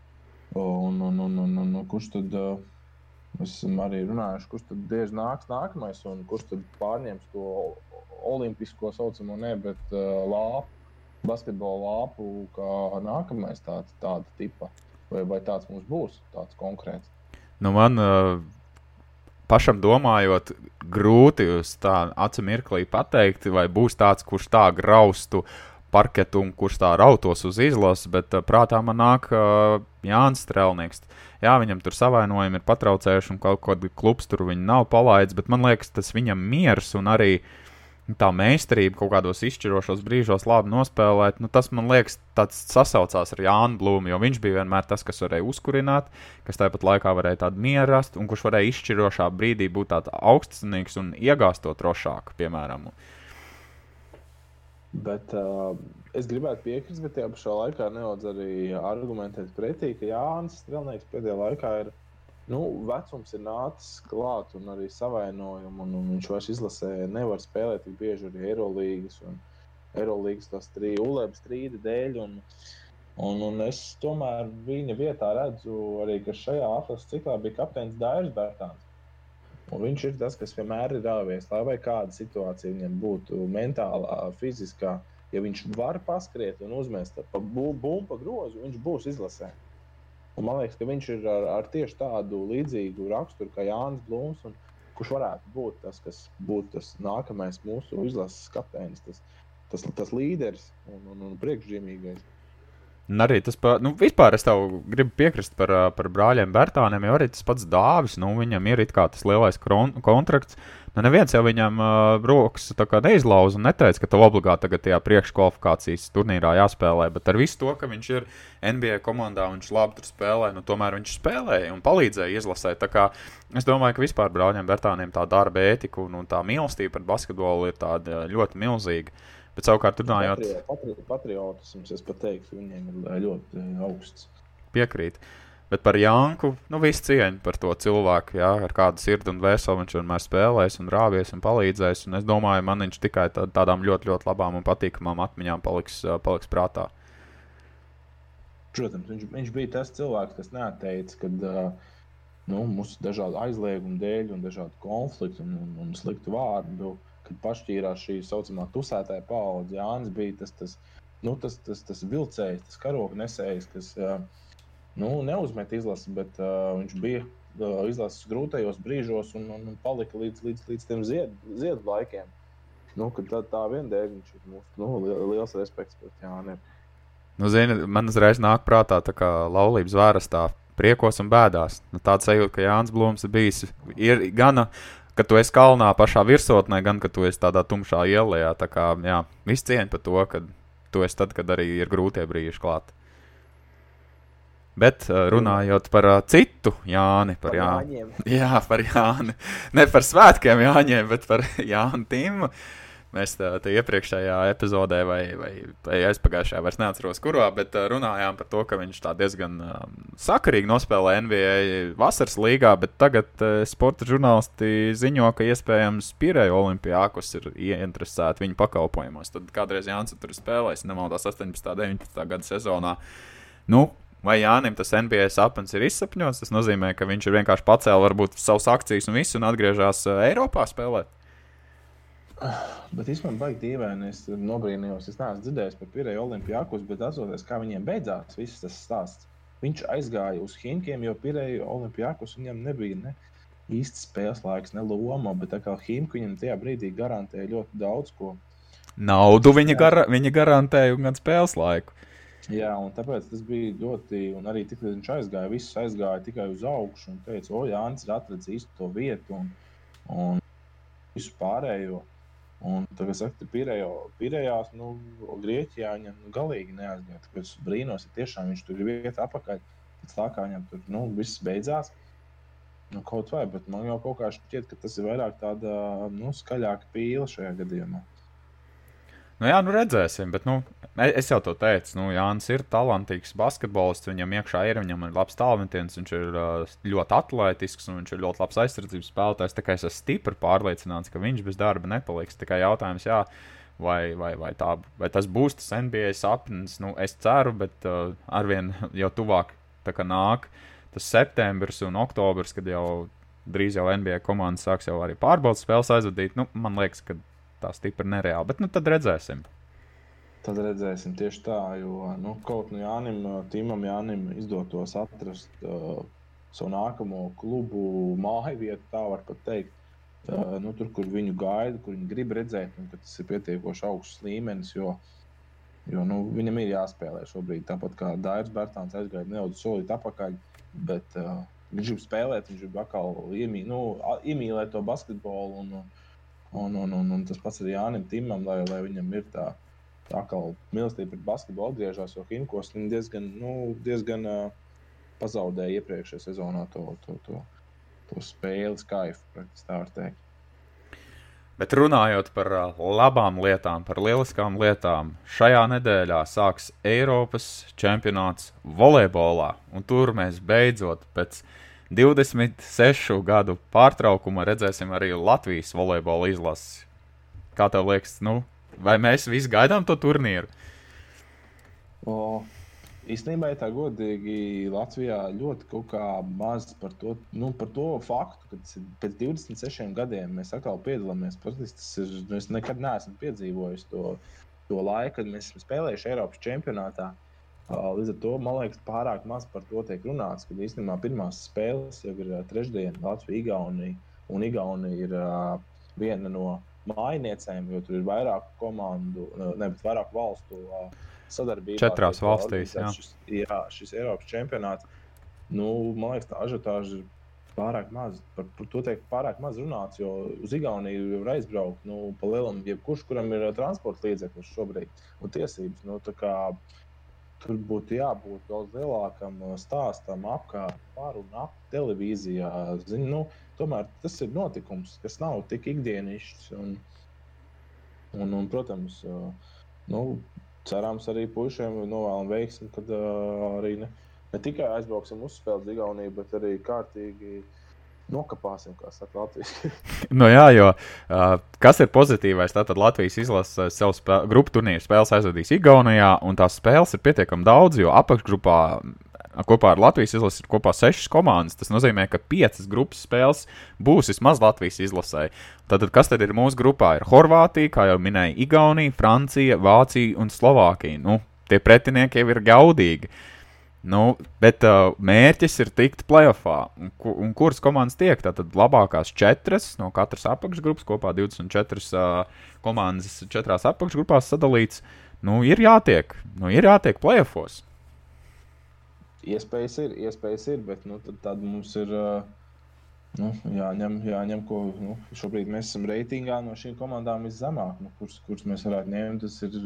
Un, un, un, un, un, kurš tad, esam arī runājuši, kurš tad tieši nāks nākamais un kurš tad pārņems to olimpisko saucamo, ne, bet uh, lāpu basketbola lāpu kā nākamais tāds, tāda tipa? Vai, vai tāds mums būs, tāds konkrēts? Nu, man uh, pašam domājot, grūti uz tā acu mirklī pateikt, vai būs tāds, kurš tā graustu parketu un kurš tā rautos uz izlases, bet uh, prātā man nāk uh, Jānis Strelnieks. Jā, viņam tur savainojumi ir patraucējuši, un kaut kāda klubs tur viņa nav palaidis, bet man liekas, tas viņam miers un arī tā meistarība kaut kādos izšķirošos brīžos labi nospēlēt, nu, tas man liekas, tāds sasaucās ar Jānu Blūmu, jo viņš bija vienmēr tas, kas varēja uzkurināt, kas tāpat laikā varēja tādu mieru rast, un kurš varēja izšķirošā brīdī būt tāds augstsinīgs un iegāstot rošāk, piemēram. Bet uh, es gribētu piekrist, bet tajā pašā laikā nedaudz arī argumentēt pretī, ka Jānis Strelnieks pēdējā laikā ir Nu, vecums ir nācis klāt, un arī savainojumi. Un, un viņš vairs izlasē nevar spēlēt tik bieži arī Eirolandes un Eirolandes to strīdu, ULEB strīda dēļ. Un, un, un es tomēr viņa vietā redzu arī, ka šajā atlases ciklā bija kapteinis Dairis Bērtāns. Un viņš ir tas, kas vienmēr ir rāvies, lai kāda situācija viņam būtu mentālā, fiziskā. Ja viņš var paskriet un uzmest pa bumbu pa grozu, viņš būs izlasējis. Un man liekas, ka viņš ir ar, ar tieši tādu līdzīgu raksturu kā Jānis Blūms, un, kurš varētu būt tas, kas būtu tas nākamais mūsu izlases kapteinis, tas, tas, tas līderis un, un, un priekšzīmīgais. Un arī tas, pa, nu, vispār es tev gribu piekrist par, par brāļiem Bērtāniem, jo arī tas pats dāvis, nu, viņam ir it kā tas lielais kron, kontrakts. Nu, neviens jau viņam uh, rokas neizlauza un neteica, ka tev obligāti tagad tajā priekškvalifikācijas turnīrā jāspēlē, bet ar visu to, ka viņš ir NBA komandā un viņš labi tur spēlē, nu, tomēr viņš spēlēja un palīdzēja izlasēt. Es domāju, ka vispār brāļiem Bērtāniem tā darba ētika un, un tā mīlestība pret basketbolu ir ļoti milzīga. Uh, Bet savukārt, runājot par patriotismu, es pat teiktu, viņiem ir ļoti augsts. Piekrīt. Bet par Janku, nu, visu cieņu par to cilvēku, jā, ar kādu sirdi un vēseli viņš vienmēr spēlēs un rāvies un palīdzēs. Un es domāju, man viņš tikai tā, tādām ļoti, ļoti labām un patīkamām atmiņām paliks, paliks prātā. Protams, viņš, viņš bija tas cilvēks, kas neatteica, kad nu, mūsu dažādu aizliegumu dēļ un dažādu konfliktu un, un, un sliktu vārdu kad pašķīrās šī tā saucamā tusētāja paudze. Jānis bija tas, tas, nu, tas, tas, tas vilcējs, tas karoga nesējs, kas nu, neuzmet izlasi, bet uh, viņš bija uh, izlases grūtajos brīžos un, un, un palika līdz, līdz, līdz tiem ziedu zied laikiem. Nu, tā, tā vien dēļ viņš ir mūsu nu, liels respekts pret Jānim. Nu, zini, man uzreiz nāk prātā tā kā laulības vērstā priekos un bēdās. Nu, tāds sajūta, ka Jānis Blūms ir bijis ir gana ka tu esi kalnā pašā virsotnē, gan ka tu esi tādā tumšā ielā. Tā kā jā, viss cieņa par to, ka tu esi tad, kad arī ir grūtie brīži klāt. Bet runājot par uh, citu Jāni, par, par Jāni. Jāņiem. Jā, par Jāni. Ne par svētkiem Jāņiem, bet par Jānu Timu. Uh, Mēs tā, tā iepriekšējā epizodē, vai, vai, vai aizpagājušajā, vairs neatceros, kurā, bet runājām par to, ka viņš tā diezgan uh, sakarīgi nospēlē NBA vasaras līgā, bet tagad uh, sporta žurnālisti ziņo, ka iespējams Pirēja Olimpijākos ir ieinteresēti viņu pakalpojumos. Tad kādreiz Jānis tur spēlēs, nemaldos 18. un 19. gada sezonā. Nu, Vai Jānis tas NBA sapnis ir izsapņots? Tas nozīmē, ka viņš ir vienkārši pacēlis varbūt savus akcijas un visu un atgriežas Eiropā spēlēt. Bet īstenībā baigi dīvaini. Es nobrīnījos, es neesmu dzirdējis par Pirēju Olimpijākus, bet atceros, kā viņiem beidzās viss tas stāsts. Viņš aizgāja uz Himkiem, jo Pirēju Olimpijākus viņam nebija ne īsti spēles laiks, ne loma, bet tā kā Himki viņam tajā brīdī garantēja ļoti daudz ko. Naudu viņa, gar, viņa garantēja un gan spēles laiku. Jā, un tāpēc tas bija ļoti, un arī tik, viņš aizgāja, viss aizgāja tikai uz augšu un teica, o, Jānis ir atradzis īstu to vietu un, un visu pārējo. Un tagad, kad Pirējās, nu, Grieķijā viņam nu, galīgi neaizgāja. Es brīnos, ja tiešām viņš tur ir vieta apakaļ. Pēc tā kā viņam tur nu, viss beidzās. Nu, kaut vai, bet man jau kaut kā šķiet, ka tas ir vairāk tāda nu, skaļāka pīle šajā gadījumā. Nu, jā, nu redzēsim. Bet, nu, es jau to teicu, nu, Jānis ir talantīgs basketbolists. Viņam iekšā ir, viņam ir labs talants, viņš ir ļoti atletisks un viņš ir ļoti labs aizsardzības spēlētājs. Tā kā es esmu stipri pārliecināts, ka viņš bez darba nepaliks. Tikai jautājums, jā, vai, vai, vai, tā, vai tas būs tas NBA sapnis. Nu, es ceru, bet uh, arvien jau tuvāk nāk tas septembris un oktobris, kad jau drīz jau NBA komandas sāks jau arī pārbaudas spēles aizvadīt. Nu, man liekas, ka tā stipri nereāli. Bet nu, tad redzēsim. Tad redzēsim tieši tā, jo nu, kaut no Jānim, Timam Jānim izdotos atrast uh, savu nākamo klubu māju vietu, tā var pat teikt. Uh, nu, tur, kur viņu gaida, kur viņi grib redzēt, un tas ir pietiekoši augsts līmenis. Jo, jo nu, viņam ir jāspēlē šobrīd. Tāpat kā Dairis Bērtāns aizgāja nedaudz solīt atpakaļ, bet uh, viņš grib spēlēt, viņš grib atkal iemī, nu, iemīlēt to basketbolu. Un, un, un, un, un tas pats ir Jānis Timam, lai, lai viņam ir tā tā kā mīlestība pret basketbolu atgriežas, jo Hinkos diezgan, nu, diezgan uh, pazaudēja iepriekšējā sezonā to, to, to, to spēles kaifu, tā var teikt. Bet runājot par labām lietām, par lieliskām lietām, šajā nedēļā sāks Eiropas čempionāts volejbolā. Un tur mēs beidzot pēc 26 gadu pārtraukuma redzēsim arī Latvijas volejbola izlasi. Kā tev liekas, nu, Vai mēs visi gaidām to turnīru? O, īstenībā, ja tā godīgi, Latvijā ļoti maz par to, nu, par to faktu, ka pēc 26 gadiem mēs atkal piedalāmies. Es nekad neesmu piedzīvojis to, to laiku, kad mēs esam spēlējuši Eiropas čempionātā. Līdz ar to man liekas, pārāk maz par to tiek runāts. Kad īstenībā pirmās spēles jau ir trešdiena, Latvija, Igaunija. Un Igaunija ir viena no mājniecēm, jo tur ir vairāk komandu, nevis vairāk valstu sadarbība. Četrās valstīs. Jā. Šis, jā, šis Eiropas čempionāts. Nu, man liekas, tā ažiotāža ir pārāk maz. Par, par to tiek pārāk maz runāts, jo uz Igauniju var aizbraukt. Nu, pa lielam, jebkurš, kuram ir transporta līdzeklis šobrīd un tiesības. Nu, tur būtu jābūt daudz lielākam stāstam apkārt, par un ap televīzijā. Zin, nu, tomēr tas ir notikums, kas nav tik ikdienišķs. Un, un, un, protams, nu, cerams, arī puišiem novēlam veiksmi, kad uh, arī ne, ne tikai aizbrauksim uzspēlēt Igauniju, bet arī kārtīgi nokāpāsim, kā saka Latvijas. nu, jā, jo uh, kas ir pozitīvais? Tātad Latvijas izlase savu grupu turnīru spēles aizvadīs Igaunijā, un tās spēles ir pietiekami daudz, jo apakšgrupā kopā ar Latvijas izlasi ir kopā sešas komandas. Tas nozīmē, ka piecas grupas spēles būs vismaz Latvijas izlasē. Tātad, kas tad ir mūsu grupā? Ir Horvātija, kā jau minēja, Igaunija, Francija, Vācija un Slovākija. Nu, tie pretinieki jau ir gaudīgi. Nu, bet uh, mērķis ir tikt playoffā. Un, un kuras komandas tiek? Tātad labākās četras no katras apakšgrupas, kopā 24 uh, komandas četrās apakšgrupās sadalīts. Nu, ir jātiek, nu, ir jātiek playoffos. Iespējas ir, iespējas ir, bet nu, tad, tad mums ir nu, jāņem, jāņem ko nu, šobrīd mēs esam reitingā no šīm komandām viszemāk. Nu, kurus, kurus mēs varētu ņemt, tas ir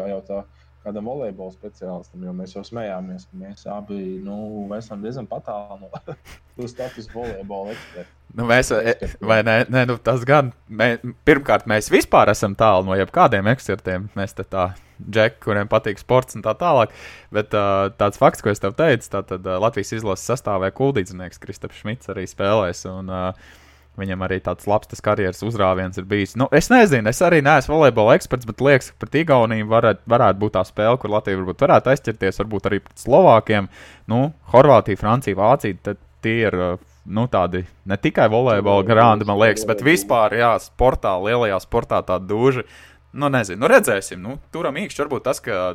jājautā kādam volejbola speciālistam, jo mēs jau smējāmies, ka mēs abi nu, esam diezgan tālu no status volejbola eksperta. Nu, mēs, e, vai ne, ne nu, tas gan, mē, pirmkārt, mēs vispār esam tālu no jebkādiem ekspertiem. Mēs te tā, džeki, kuriem patīk sports un tā tālāk. Bet uh, tāds fakts, ko es tev teicu, tad uh, Latvijas izlases sastāvē kuldīdznieks Kristaps Šmits arī spēlēs. Un, uh, Viņam arī tāds labs karjeras uzrāviens ir bijis. Nu, es nezinu, es arī neesmu volejbola eksperts, bet liekas, ka pret Igauniju varētu, varētu būt tā spēle, kur Latvija varbūt varētu aizķerties, varbūt arī pret Slovākiem. Nu, Horvātija, Francija, Vācija. Tie ir nu, tādi ne tikai volejbola grāmati, man liekas, bet vispār, jā, sportā, lielajā sportā tāda dūža. Nu, nezinu, nu, redzēsim. Nu, turam īkšķi varbūt tas, ka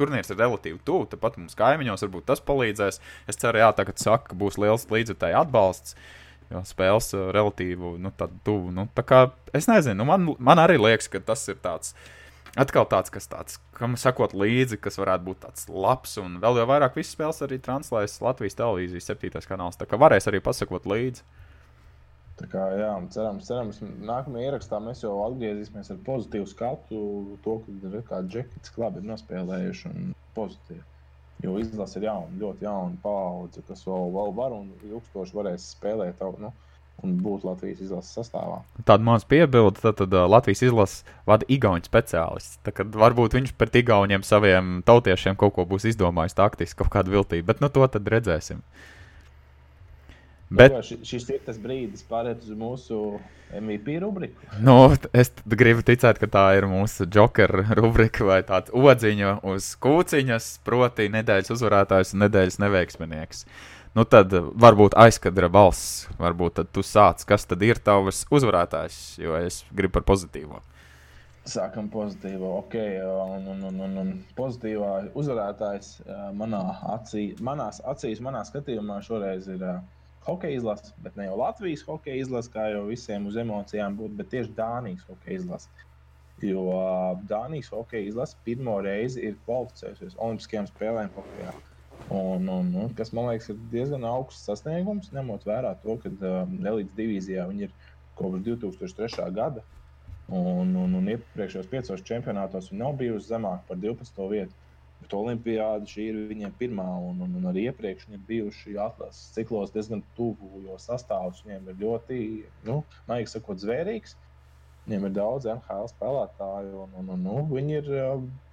turnīrs ir relatīvi tuvu, tāpat mums kaimiņos varbūt tas palīdzēs. Es ceru, jā, tā, ka saka, ka būs liels līdzekļu atbalsts. Jo spēles uh, relatīvi nu, tuvu. Nu, tā kā, es nezinu, nu, man, man arī liekas, ka tas ir tāds. Atkal tāds, kas tāds, kam sakot līdzi, kas varētu būt tāds labs, un vēl jau vairāk visas spēles arī translēs Latvijas televīzijas septītais kanāls. Tā kā varēs arī pasakot līdzi. Tā kā, jā, cerams, cerams, nākamajā ierakstā mēs jau atgriezīsimies ar pozitīvu skatu. To, ka ir kādi džekļi, labi nospēlējuši un pozitīvi. Jo izlase ir jauna, ļoti jauna paudze, kas vēl, vēl var un ilgstoši varēs spēlēt. Nu, un būt Latvijas izlases sastāvā. Tāda maza piebilde, tad, tad uh, Latvijas izlases vada Igaunijas speciālists. Tad varbūt viņš pret Igauniem saviem tautiešiem kaut ko būs izdomājis taktiski, kaut kādu viltību, bet nu to tad redzēsim. Bet šis, šis ir tas brīdis, pārēt uz mūsu MVP rubriku. Nu, es gribu ticēt, ka tā ir mūsu jokera rubrika vai tāds odziņa uz kūciņas, proti, nedēļas uzvarētājs un nedēļas neveiksminieks. Nu, tad varbūt aizkadra balss, varbūt tu sāc, kas tad ir tavs uzvarētājs, jo es gribu par pozitīvo. Sākam pozitīvo, ok, un, un, un, un, un pozitīvā uzvarētājs manā acī, manās acīs, manā skatījumā šoreiz ir uh, hokeja izlase, bet ne jau Latvijas hokeja izlase, kā jau visiem uz emocijām būtu, bet tieši Dānijas hokeja izlase. Jo Dānijas hokeja izlase pirmo reizi ir kvalificējusies Olimpiskajām spēlēm hokeja. Un, un, un, kas man liekas, ir diezgan augsts sasniegums, ņemot vērā to, ka uh, elites divīzijā viņi ir kopš 2003. gada. Un, un, un iepriekšējos piecos čempionātos nav bijusi zemāk par 12. vietu. Bet Olimpijāda šī ir viņiem pirmā, un, un, un arī iepriekš viņi ir bijuši atlases ciklos diezgan tuvu, jo sastāvs viņiem ir ļoti, nu, maigi sakot, zvērīgs. Viņiem ir daudz NHL spēlētāju, un, un, un nu, viņi ir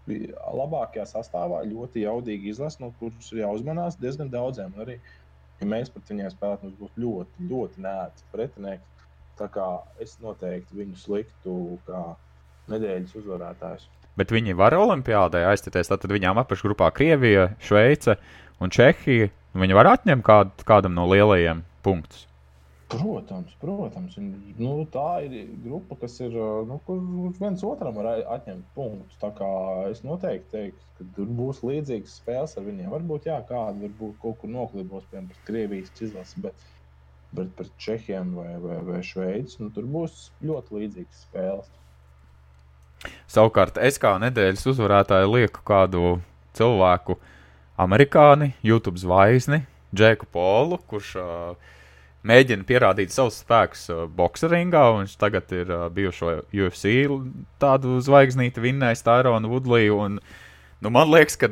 labākajā sastāvā, ļoti jaudīgi izlase, no kuras ir jāuzmanās diezgan daudziem. Arī, ja mēs pret viņiem spēlētu, mums būtu ļoti, ļoti nērts pretinieks. Tā kā es noteikti viņu sliktu kā nedēļas uzvarētājus. Bet viņi var Olimpijādē aizstāties. Tad viņām apakšgrupā Krievija, Šveice un Čehija. Viņi var atņemt kād, kādam no lielajiem punktus. Protams, protams. Nu, tā ir grupa, kas ir. Nu, kur viens otram var atņemt punktus. Tā kā es noteikti teiktu, ka tur būs līdzīgas spēles ar viņiem. Varbūt, jā, kāda varbūt kaut kur noklibos, piemēram, Krievijas izlases. Bet bet pret Čehiem vai, vai, vai Šveici nu, tur būs ļoti līdzīgas spēles. Savukārt, es kā nedēļas uzvarētāju lieku kādu cilvēku, amerikāni, YouTube zvaigzni, Džeku Polu, kurš uh, mēģina pierādīt savus spēkus uh, boxeringā. Viņš tagad ir uh, bijušo UFC tādu zvaigznīti vinnējis Tyronu Woodliju. Un, nu, man liekas, ka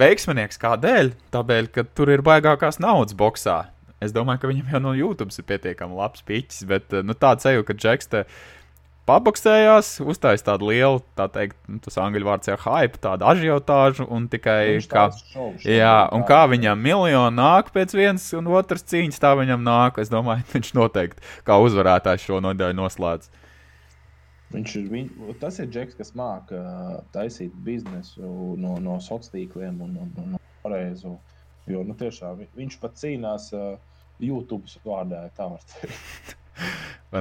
veiksminieks kādēļ? Tāpēc, ka tur ir baigākās naudas boxā. Es domāju, ka viņam jau no YouTube ir pietiekami labs piķis, bet nu, tāds seju, ka Džeks te paboksējās, uztaisīja tādu lielu, tā teikt, nu, tas angļu vārds jau hype, tādu ažiotāžu, un tikai kā, šovs, jā, un kā viņam miljonu nāk pēc vienas un otras cīņas, tā viņam nāk. Es domāju, viņš noteikti kā uzvarētājs šo nodaļu noslēdz. Viņš ir, viņ, tas ir Džeks, kas māca uh, taisīt biznesu no, no sociāliem tīkliem un, un, un, un pareizu. Jo nu, tiešām viņš pat cīnās. Uh, YouTube vārdā, tā var teikt.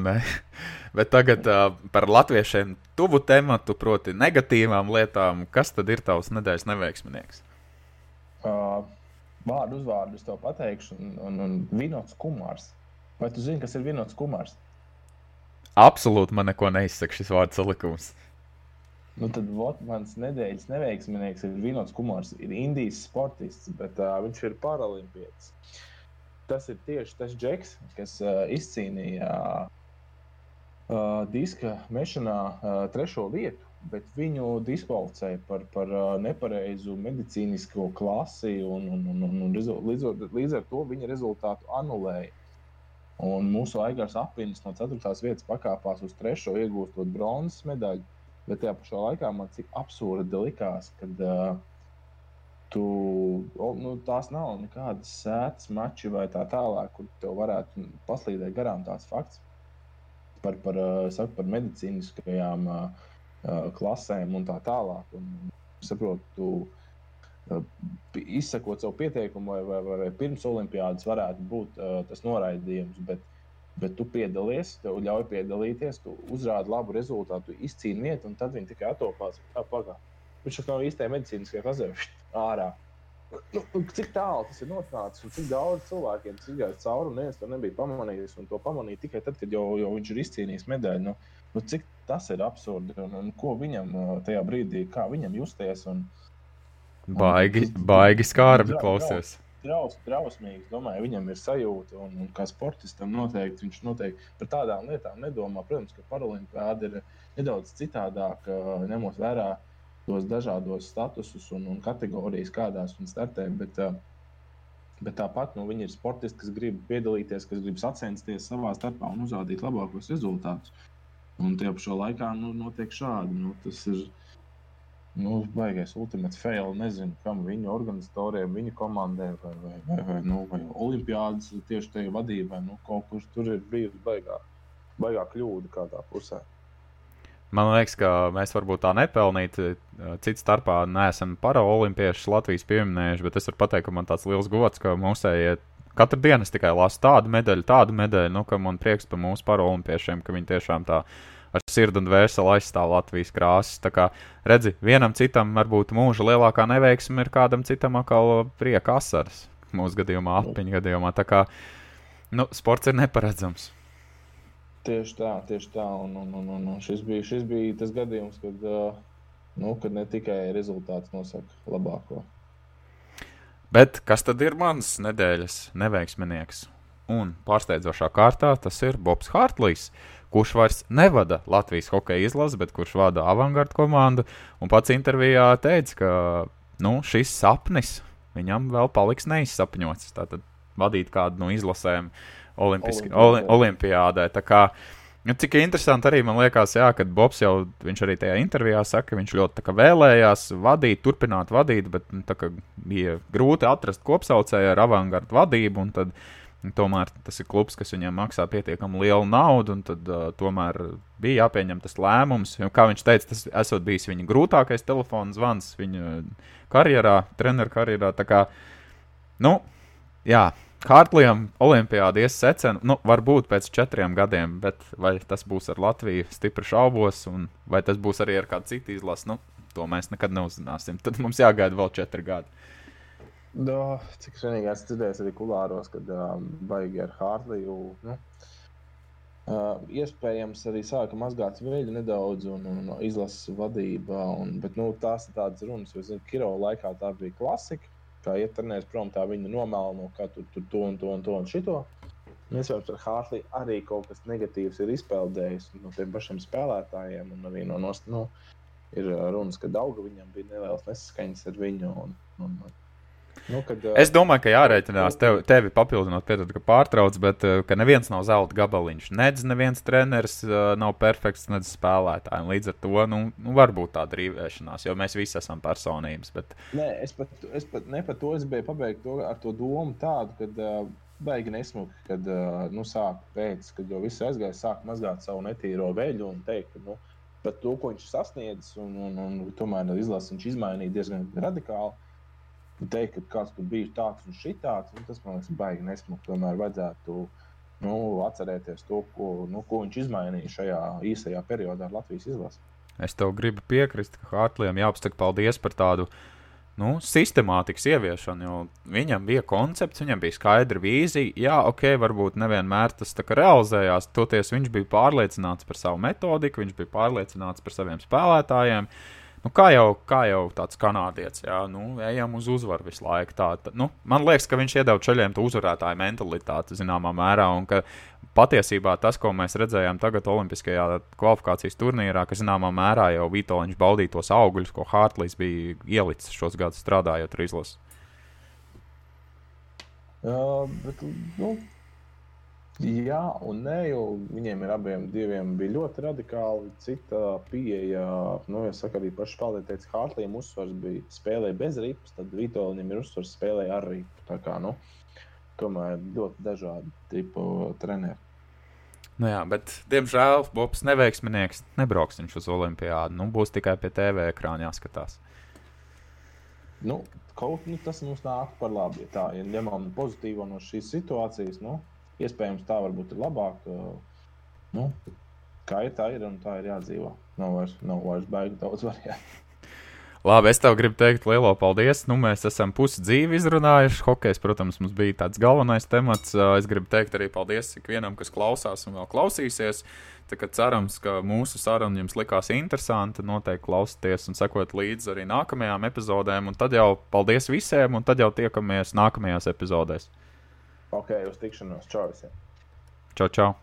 Bet tagad uh, par latviešiem tuvu tematu, proti, negatīvām lietām. Kas tad ir tavs nedēļas neveiksminieks? Uh, vārdu uzvārdu es tev pateikšu, un, un, un Vinots Kumārs. Vai tu zini, kas ir Vinots Kumārs? Absolūti man neko neizsaka šis vārdu salikums. Nu, tad ot, mans nedēļas neveiksminieks ir Vinots Kumārs. Ir Indijas sportists, bet uh, viņš ir paralimpietis. Tas ir tieši tas džeks, kas uh, izcīnīja uh, diska mešanā uh, trešo vietu, bet viņu diskvalificēja par, par uh, nepareizu medicīnisko klasi, un, un, un, un, un līdz, līdz ar to viņa rezultātu anulēja. Un mūsu Aigars apziņas no 4. vietas pakāpās uz 3. iegūstot bronzas medaļu. Bet tajā pašā laikā man cik absurdi likās, kad uh, tu, nu, tās nav nekādas sēdes mači vai tā tālāk, kur tev varētu paslīdēt garām tās fakts par, par, saku, par medicīniskajām klasēm un tā tālāk. Un, saprotu, tu izsakot savu pieteikumu, vai, vai, vai pirms olimpiādas varētu būt tas noraidījums, bet, bet tu piedalies, tev ļauj piedalīties, tu uzrādi labu rezultātu, izcīni vietu, un tad viņi tikai atopās. Tā pagā. Viņš jau nav īstajā medicīniskajā fazē ārā. Nu, cik tālu tas ir noticis un cik daudz cilvēkiem tas izgājis cauri, un neviens to nebija pamanījis. Un to pamanīja tikai tad, kad jau, jau viņš ir izcīnījis medaļu. Nu, nu, cik tas ir absurdi un, un ko viņam uh, tajā brīdī, kā viņam justies. Un, un, baigi, baigi skārbi klausies. Draus, drausmīgi, domāju, viņam ir sajūta, un, un kā sportistam noteikti viņš noteikti par tādām lietām nedomā. Protams, ka paralimpiāda ir nedaudz citādāk, uh, ņemot vērā uh, tos dažādos statusus un, un kategorijas, kādās viņi startē. Bet, bet tāpat nu, viņi ir sportisti, kas grib piedalīties, kas grib sacensties savā starpā un uzrādīt labākos rezultātus. Un tie pašā laikā nu, notiek šādi. Nu, tas ir nu, baigais ultimate fail. Nezinu, kam viņu organizatoriem, viņu komandai vai, vai, vai, vai, nu, vai olimpiādas tieši tajā vadībā. Nu, kaut kur tur ir bijusi baigā, baigā kļūda kādā pusē. Man liekas, ka mēs varbūt tā nepelnīti. Eh, cits starpā neesam paraolimpieši Latvijas pieminējuši, bet es varu pateikt, ka man tāds liels gods, ka mūsējie katru dienu es tikai lasu tādu medaļu, tādu medaļu, nu, ka man prieks par mūsu paraolimpiešiem, ka viņi tiešām tā ar sirdi un dvēseli aizstāv Latvijas krāsas. Tā kā redzi, vienam citam varbūt mūža lielākā neveiksme ir kādam citam atkal prieka asaras. Mūsu gadījumā, apiņu gadījumā. Tā kā nu, sports ir neparedzams. Tieši tā, tieši tā. Un, un, un, un, un šis, bija, šis bija tas gadījums, kad, uh, nu, kad ne tikai rezultāts nosaka labāko. Bet kas tad ir mans nedēļas neveiksminieks? Un pārsteidzošā kārtā tas ir Bobs Hartlīs, kurš vairs nevada Latvijas hokeja izlasi, bet kurš vada avangardu komandu. Un pats intervijā teica, ka nu, šis sapnis viņam vēl paliks neizsapņots. Tātad vadīt kādu no izlasēm Olimpiski, Oli, Olimpiādē. Kā, nu, cik interesanti arī man liekas, jā, kad Bobs jau arī tajā intervijā saka, ka viņš ļoti kā, vēlējās vadīt, turpināt vadīt, bet nu, kā, bija grūti atrast kopsaucēju ar avangardu vadību. Tad, Tomēr tas ir klubs, kas viņam maksā pietiekami lielu naudu, un tad uh, tomēr bija jāpieņem tas lēmums. Jo, kā viņš teica, tas esot bijis viņa grūtākais telefona zvans viņa karjerā, treneru karjerā. Tā kā, nu, jā, Kārtlijam Olimpijāda ies secena, nu, varbūt pēc četriem gadiem, bet vai tas būs ar Latviju, stipri šaubos, un vai tas būs arī ar kādu citu izlasi, nu, to mēs nekad neuzzināsim. Tad mums jāgaida vēl četri gadi. Do, cik vienīgi esmu dzirdējis arī kulāros, kad um, baigi ar Hārliju. Nu, uh, iespējams, arī sāka mazgāt veļu nedaudz un, un izlases vadībā. Un, bet nu, tās ir tādas runas, jo, zinu, Kiro laikā tā bija klasika. Kā iet trenēs prom, tā viņa nomēlno, kā tur, tur to un to un to un šito. Iespējams, ar Hārliju arī kaut kas negatīvs ir izpeldējis no tiem pašiem spēlētājiem. Un arī no, no, nu, ir runas, ka Dauga viņam bija nelielas nesaskaņas ar viņu. Un, un, un, Nu, kad, uh, es domāju, ka jārēķinās tev, tevi papildinot, piedod, ka pārtrauc, bet ka neviens nav zelta gabaliņš. Nedz neviens treneris nav perfekts, nedz spēlētājs. Līdz ar to nu, nu, var būt tāda rīvēšanās, jo mēs visi esam personības. Bet... Nē, es pat, es pat ne par to es biju pabeigts to, ar to domu tādu, ka uh, baigi nesmuki, kad uh, nu, sāk pēc, kad jau viss aizgāja, sāk mazgāt savu netīro veļu un teikt, ka nu, to, ko viņš sasniedzis, un, un, un, un tomēr izlases viņš izmainīja diezgan radikāli teikt, ka kāds tur bija tāds un šitāds, un tas man liekas, baigi nesmuki. Tomēr vajadzētu nu, atcerēties to, ko, nu, ko viņš izmainīja šajā īsajā periodā ar Latvijas izlasi. Es tev gribu piekrist, ka Hartlijam jāapsaka paldies par tādu nu, sistemātikas ieviešanu, jo viņam bija koncepts, viņam bija skaidra vīzija. Jā, ok, varbūt nevienmēr tas realizējās, toties viņš bija pārliecināts par savu metodiku, viņš bija pārliecināts par saviem spēlētājiem. Uh, Nu, kā, jau, kā jau tāds kanādietis, jā, nu, ejam uz uzvaru visu laiku. Tā, tā, nu, man liekas, ka viņš iedod ceļiem to uzvarētāju mentalitāti zināmā mērā. Un ka patiesībā tas, ko mēs redzējām tagad Olimpiskajā kvalifikācijas turnīrā, ka zināmā mērā jau Vitoļņš baudīja tos augļus, ko Hārtlīs bija ielicis šos gadus strādājot ar izlasi. Uh, bet, nu, Jā, un nē, jo viņiem ir abiem diviem bija ļoti radikāli cita pieeja. Nu, ja saka, arī paši spēlētāji teica, ka Hārtlīm uzsvars bija spēlē bez ripas, tad Vitoļņiem ir uzsvars spēlē ar ripu. Tā kā, nu, tomēr ļoti dažādi tipu treneri. Nu jā, bet, diemžēl, Bobs neveiksminieks. Nebrauks viņš uz Olimpiādu. Nu, būs tikai pie TV ekrāna jāskatās. Nu, kaut nu, tas mums nāk par labu. Ja tā ja ņemam pozitīvo no šīs situācijas, nu, Iespējams, tā varbūt ir labāk. Nu, kā ir tā, ir un tā ir jādzīvo. Nav vairs, nav vairs baigi daudz variantu. Labi, es tev gribu teikt lielo paldies. Nu, mēs esam pusi dzīvi izrunājuši. Hokejs, protams, mums bija tāds galvenais temats. Es gribu teikt arī paldies ikvienam, kas klausās un vēl klausīsies. Cerams, ka mūsu saruna jums likās interesanta. Noteikti klausieties un sekojiet līdzi arī nākamajām epizodēm. Un tad jau paldies visiem, un tad jau tiekamies nākamajās epizodēs. Ok, uz tikšanos. Čau visiem. Čau, čau.